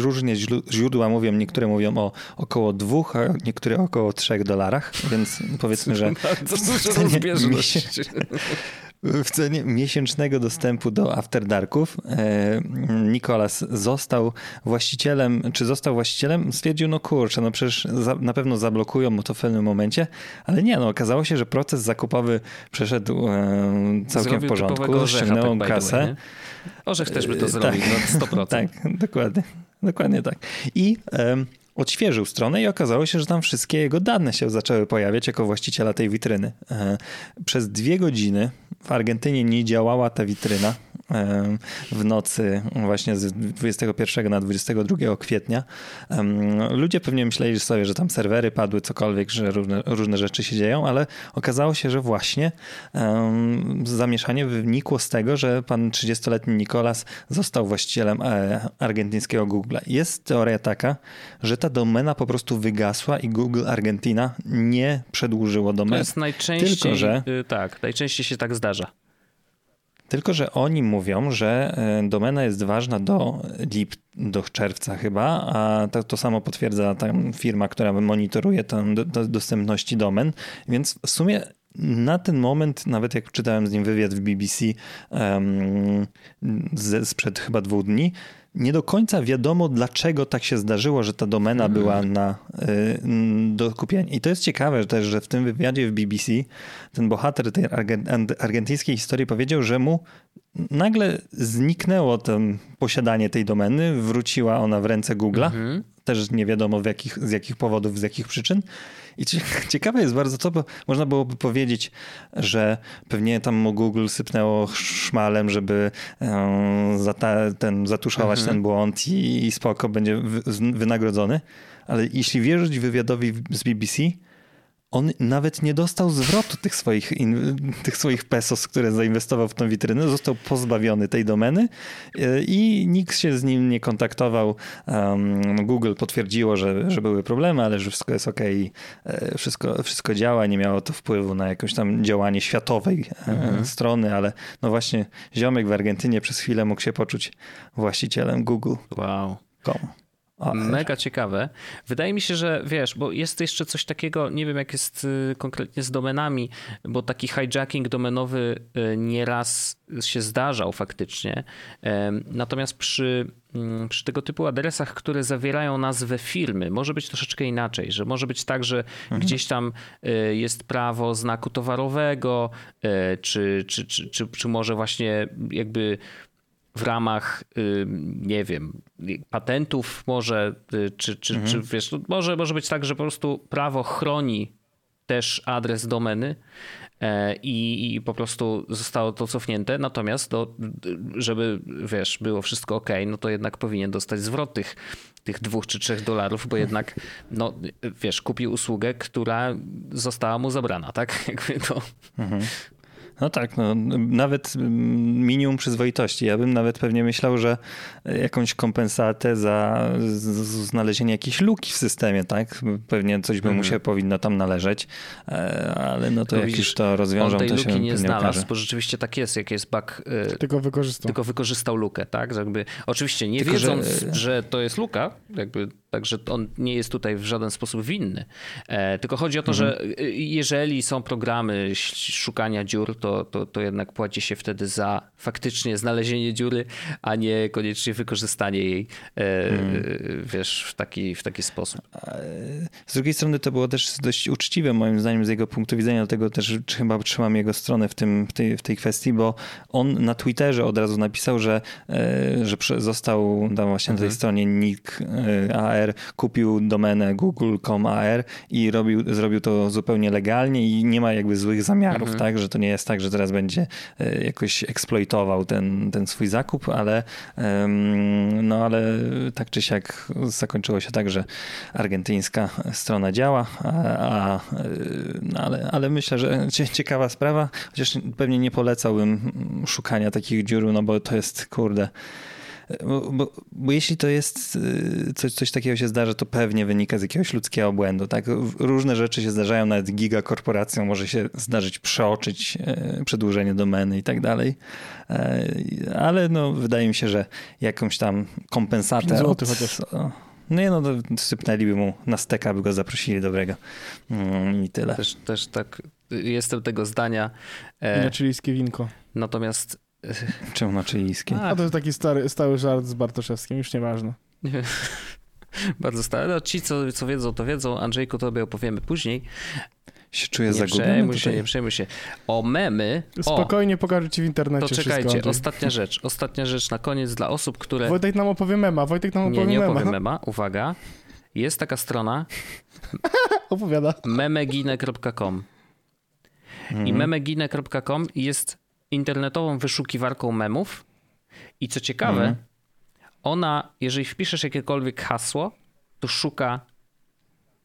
różnie źródła mówią, niektóre mówią o około dwóch, a niektóre około trzech dolarach, więc powiedzmy, że w dużo rozbieżność. W cenie miesięcznego dostępu do After Darków e, Nikolas został właścicielem, czy został właścicielem? Stwierdził, no kurczę, no przecież za, na pewno zablokują mu to w pewnym momencie, ale nie, no okazało się, że proces zakupowy przeszedł e, całkiem Zrobił w porządku, ściągnęło tak kasę. way? Orzech też by to E, zrobił, tak. no 100%. Tak, dokładnie. Dokładnie tak. I em, odświeżył stronę i okazało się, że tam wszystkie jego dane się zaczęły pojawiać jako właściciela tej witryny. Przez dwie godziny w Argentynie nie działała ta witryna. W nocy właśnie z 21 na 22 kwietnia. Ludzie pewnie myśleli sobie, że tam serwery padły, cokolwiek, że różne, różne rzeczy się dzieją, ale okazało się, że właśnie zamieszanie wynikło z tego, że pan 30-letni Nikolas został właścicielem e, argentyńskiego Google'a. Jest teoria taka, że ta domena po prostu wygasła i Google Argentina nie przedłużyło To domeny. jest najczęściej, Tylko, że- y, tak, najczęściej się tak zdarza. Tylko, że oni mówią, że e, domena jest ważna do lip, do czerwca chyba, a to, to samo potwierdza tam firma, która monitoruje tam do, do, dostępności domen, więc w sumie na ten moment, nawet jak czytałem z nim wywiad w BBC um, z, sprzed chyba dwóch dni, nie do końca wiadomo, dlaczego tak się zdarzyło, że ta domena Hmm. była na, y, do kupienia. I to jest ciekawe też, że w tym wywiadzie w BBC ten bohater tej argen- argentyńskiej historii powiedział, że mu nagle zniknęło to posiadanie tej domeny, wróciła ona w ręce Google'a. Mhm. Też nie wiadomo w jakich, z jakich powodów, z jakich przyczyn. I cie- ciekawe jest bardzo to, bo można byłoby powiedzieć, że pewnie tam mu Google sypnęło szmalem, żeby zata, ten, zatuszować Mhm. ten błąd i, i spoko, będzie wynagrodzony. Ale jeśli wierzyć wywiadowi z BBC, on nawet nie dostał zwrotu tych swoich, tych swoich pesos, które zainwestował w tą witrynę. Został pozbawiony tej domeny e, i nikt się z nim nie kontaktował. Google potwierdziło, że, że były problemy, ale że wszystko jest ok, wszystko, wszystko działa, nie miało to wpływu na jakieś tam działanie światowej e, Mhm. strony, ale no właśnie ziomek w Argentynie przez chwilę mógł się poczuć właścicielem Google.com. Wow. OR. Mega ciekawe. Wydaje mi się, że wiesz, bo jest jeszcze coś takiego, nie wiem jak jest y, konkretnie z domenami, bo taki hijacking domenowy y, nieraz się zdarzał faktycznie. Natomiast przy, mm, przy tego typu adresach, które zawierają nazwę firmy, może być troszeczkę inaczej, że może być tak, że gdzieś tam y, jest prawo znaku towarowego, czy, czy, czy, czy, czy może właśnie jakby w ramach, nie wiem, patentów może, y, czy, czy, czy wiesz, no może, może być tak, że po prostu prawo chroni też adres domeny e, i, i po prostu zostało to cofnięte, natomiast to, żeby, wiesz, było wszystko ok, no to jednak powinien dostać zwrot tych, tych dwóch czy trzech dolarów, bo jednak, no wiesz, kupił usługę, która została mu zabrana, tak? Jakby to... No tak, no, nawet mm, minimum przyzwoitości. Ja bym nawet pewnie myślał, że jakąś kompensatę za znalezienie jakiejś luki w systemie, tak? Pewnie coś by mu się powinno tam należeć, e, ale no to Tylko jak widzisz, już to rozwiążą, On tej to się luki nie pewnie znalazł, okaże. bo rzeczywiście tak jest, jak jest bug, y, Tylko wykorzystał. tylko wykorzystał lukę, tak? Że Jakby, oczywiście nie Tylko, że- wiedząc, że... to jest luka, jakby, także on nie jest tutaj w żaden sposób winny. E, tylko chodzi o to, że Mhm. y, jeżeli są programy szukania dziur, to, to, to jednak płaci się wtedy za faktycznie znalezienie dziury, a nie koniecznie wykorzystanie jej, e, Mhm. wiesz, w taki, w taki sposób. Z drugiej strony to było też dość uczciwe moim zdaniem z jego punktu widzenia, dlatego też chyba trzymam jego stronę w, tym, w, tej, w tej kwestii, bo on na Twitterze od razu napisał, że, e, że został tam właśnie na tej stronie nick AR, kupił domenę google.com AR i robił, zrobił to zupełnie legalnie i nie ma jakby złych zamiarów, tak, że to nie jest tak, że teraz będzie e, jakoś eksploitował ten, ten swój zakup, ale no ale tak czy siak zakończyło się tak, że argentyńska strona działa, a, a, no ale, ale myślę, że cie- ciekawa sprawa, chociaż pewnie nie polecałbym szukania takich dziur, no bo to jest, kurde, bo, bo, bo jeśli to jest y, coś, coś takiego się zdarza, to pewnie wynika z jakiegoś ludzkiego błędu. Tak? Różne rzeczy się zdarzają, nawet gigakorporacjom może się zdarzyć przeoczyć e, przedłużenie domeny i tak dalej. E, Ale no, wydaje mi się, że jakąś tam kompensatę. Pięć złotych chociaż. No nie, no to sypnęliby mu na steka, by go zaprosili dobrego. Mm, I tyle. Też, też tak y, jestem tego zdania. I E, na chilijskie winko. natomiast Czemu na chilijskie? A, A to jest taki stary, stały żart z Bartoszewskim, już nieważne. Bardzo stare. No, ci, co, co wiedzą, to wiedzą. Andrzejku, tobie opowiemy później. Się czuję Nie zagubiony przejmuj się, nie przejmuj się. O memy. O, Spokojnie pokażę ci w internecie to wszystko. czekajcie, Andrzej. ostatnia rzecz. Ostatnia rzecz na koniec dla osób, które Wojtek nam opowie mema, Wojtek nam nie, opowie nie mema. opowiem mema. Uwaga. Jest taka strona Opowiada. memegine.com i memegine.com jest internetową wyszukiwarką memów i co ciekawe, Mhm. ona, jeżeli wpiszesz jakiekolwiek hasło, to szuka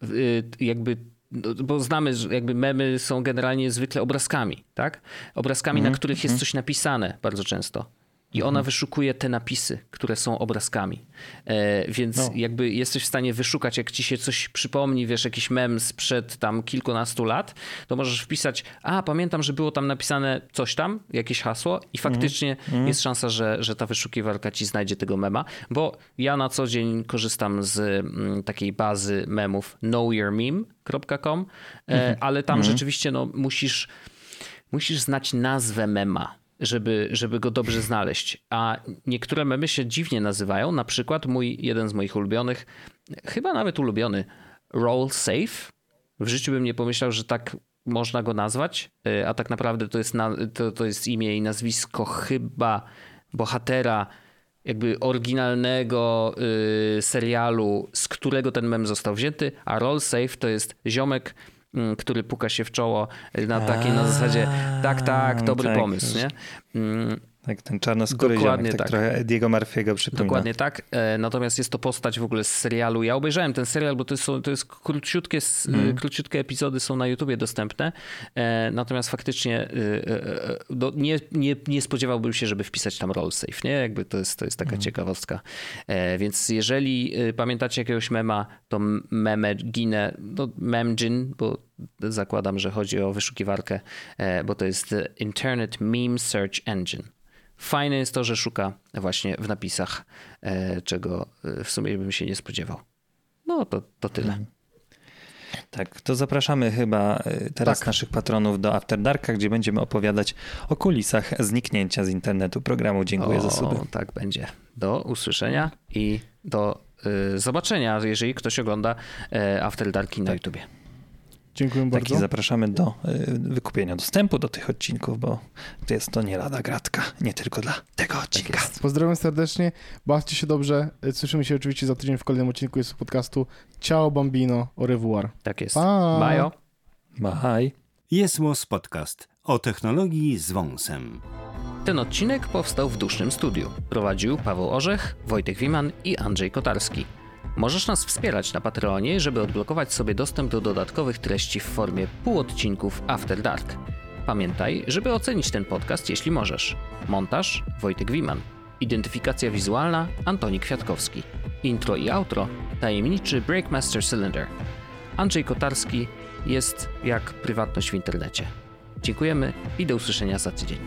y, jakby no, bo znamy, że jakby memy są generalnie zwykle obrazkami, tak? Obrazkami, na których jest coś napisane bardzo często. I ona wyszukuje te napisy, które są obrazkami. E, więc No. jakby jesteś w stanie wyszukać, jak ci się coś przypomni, wiesz, jakiś mem sprzed tam kilkunastu lat, to możesz wpisać, a pamiętam, że było tam napisane coś tam, jakieś hasło i faktycznie jest szansa, że, że ta wyszukiwarka ci znajdzie tego mema, bo ja na co dzień korzystam z mm, takiej bazy memów knowyourmeme.com, e, ale tam rzeczywiście no, musisz musisz znać nazwę mema, żeby, żeby go dobrze znaleźć. A niektóre memy się dziwnie nazywają. Na przykład mój, jeden z moich ulubionych, chyba nawet ulubiony, Roll Safe. W życiu bym nie pomyślał, że tak można go nazwać, y, a tak naprawdę to jest, na, to, to jest imię i nazwisko chyba bohatera jakby oryginalnego y, serialu, z którego ten mem został wzięty, a Roll Safe to jest ziomek, który puka się w czoło y, na takiej na zasadzie tak, tak, dobry tak. pomysł, nie? Mm, Tak, ten czarnoskóry Dokładnie ziomek, tak, tak. trochę Ediego Murphy'ego przypomina. Dokładnie tak. E, Natomiast jest to postać w ogóle z serialu. Ja obejrzałem ten serial, bo to, jest, to jest króciutkie, Mhm. króciutkie epizody są na YouTubie dostępne. E, Natomiast faktycznie nie, nie, nie spodziewałbym się, żeby wpisać tam roll safe, nie? Jakby to jest, to jest taka Mhm. ciekawostka. Więc jeżeli pamiętacie jakiegoś mema, to meme ginę, no memgin, bo zakładam, że chodzi o wyszukiwarkę, bo to jest Internet Meme Search Engine. Fajne jest to, że szuka właśnie w napisach, e, czego e, w sumie bym się nie spodziewał. No to, to tyle. Tak, to zapraszamy chyba y, teraz Tak. naszych patronów do After Darka, gdzie będziemy opowiadać o kulisach zniknięcia z internetu programu. Dziękuję za suby. O, tak będzie. Do usłyszenia i do y, zobaczenia, jeżeli ktoś ogląda y, After Darki na YouTubie. Dziękuję Tak, i bardzo. zapraszamy do y, wykupienia dostępu do tych odcinków, bo jest to nie lada gratka, nie tylko dla tego odcinka. Pozdrawiam serdecznie, bawcie się dobrze. Słyszymy się oczywiście za tydzień w kolejnym odcinku jest podcastu. Ciao bambino, au revoir. Tak jest. Pa. Bajo. Bye. Jest Podcast o technologii z wąsem. Ten odcinek powstał w dusznym studiu. Prowadził Paweł Orzech, Wojtek Wiman i Andrzej Kotarski. Możesz nas wspierać na Patreonie, żeby odblokować sobie dostęp do dodatkowych treści w formie półodcinków After Dark. Pamiętaj, żeby ocenić ten podcast, jeśli możesz. Montaż Wojtek Wiman. Identyfikacja wizualna Antoni Kwiatkowski. Intro i outro tajemniczy Breakmaster Cylinder. Andrzej Kotarski jest jak prywatność w internecie. Dziękujemy i do usłyszenia za tydzień.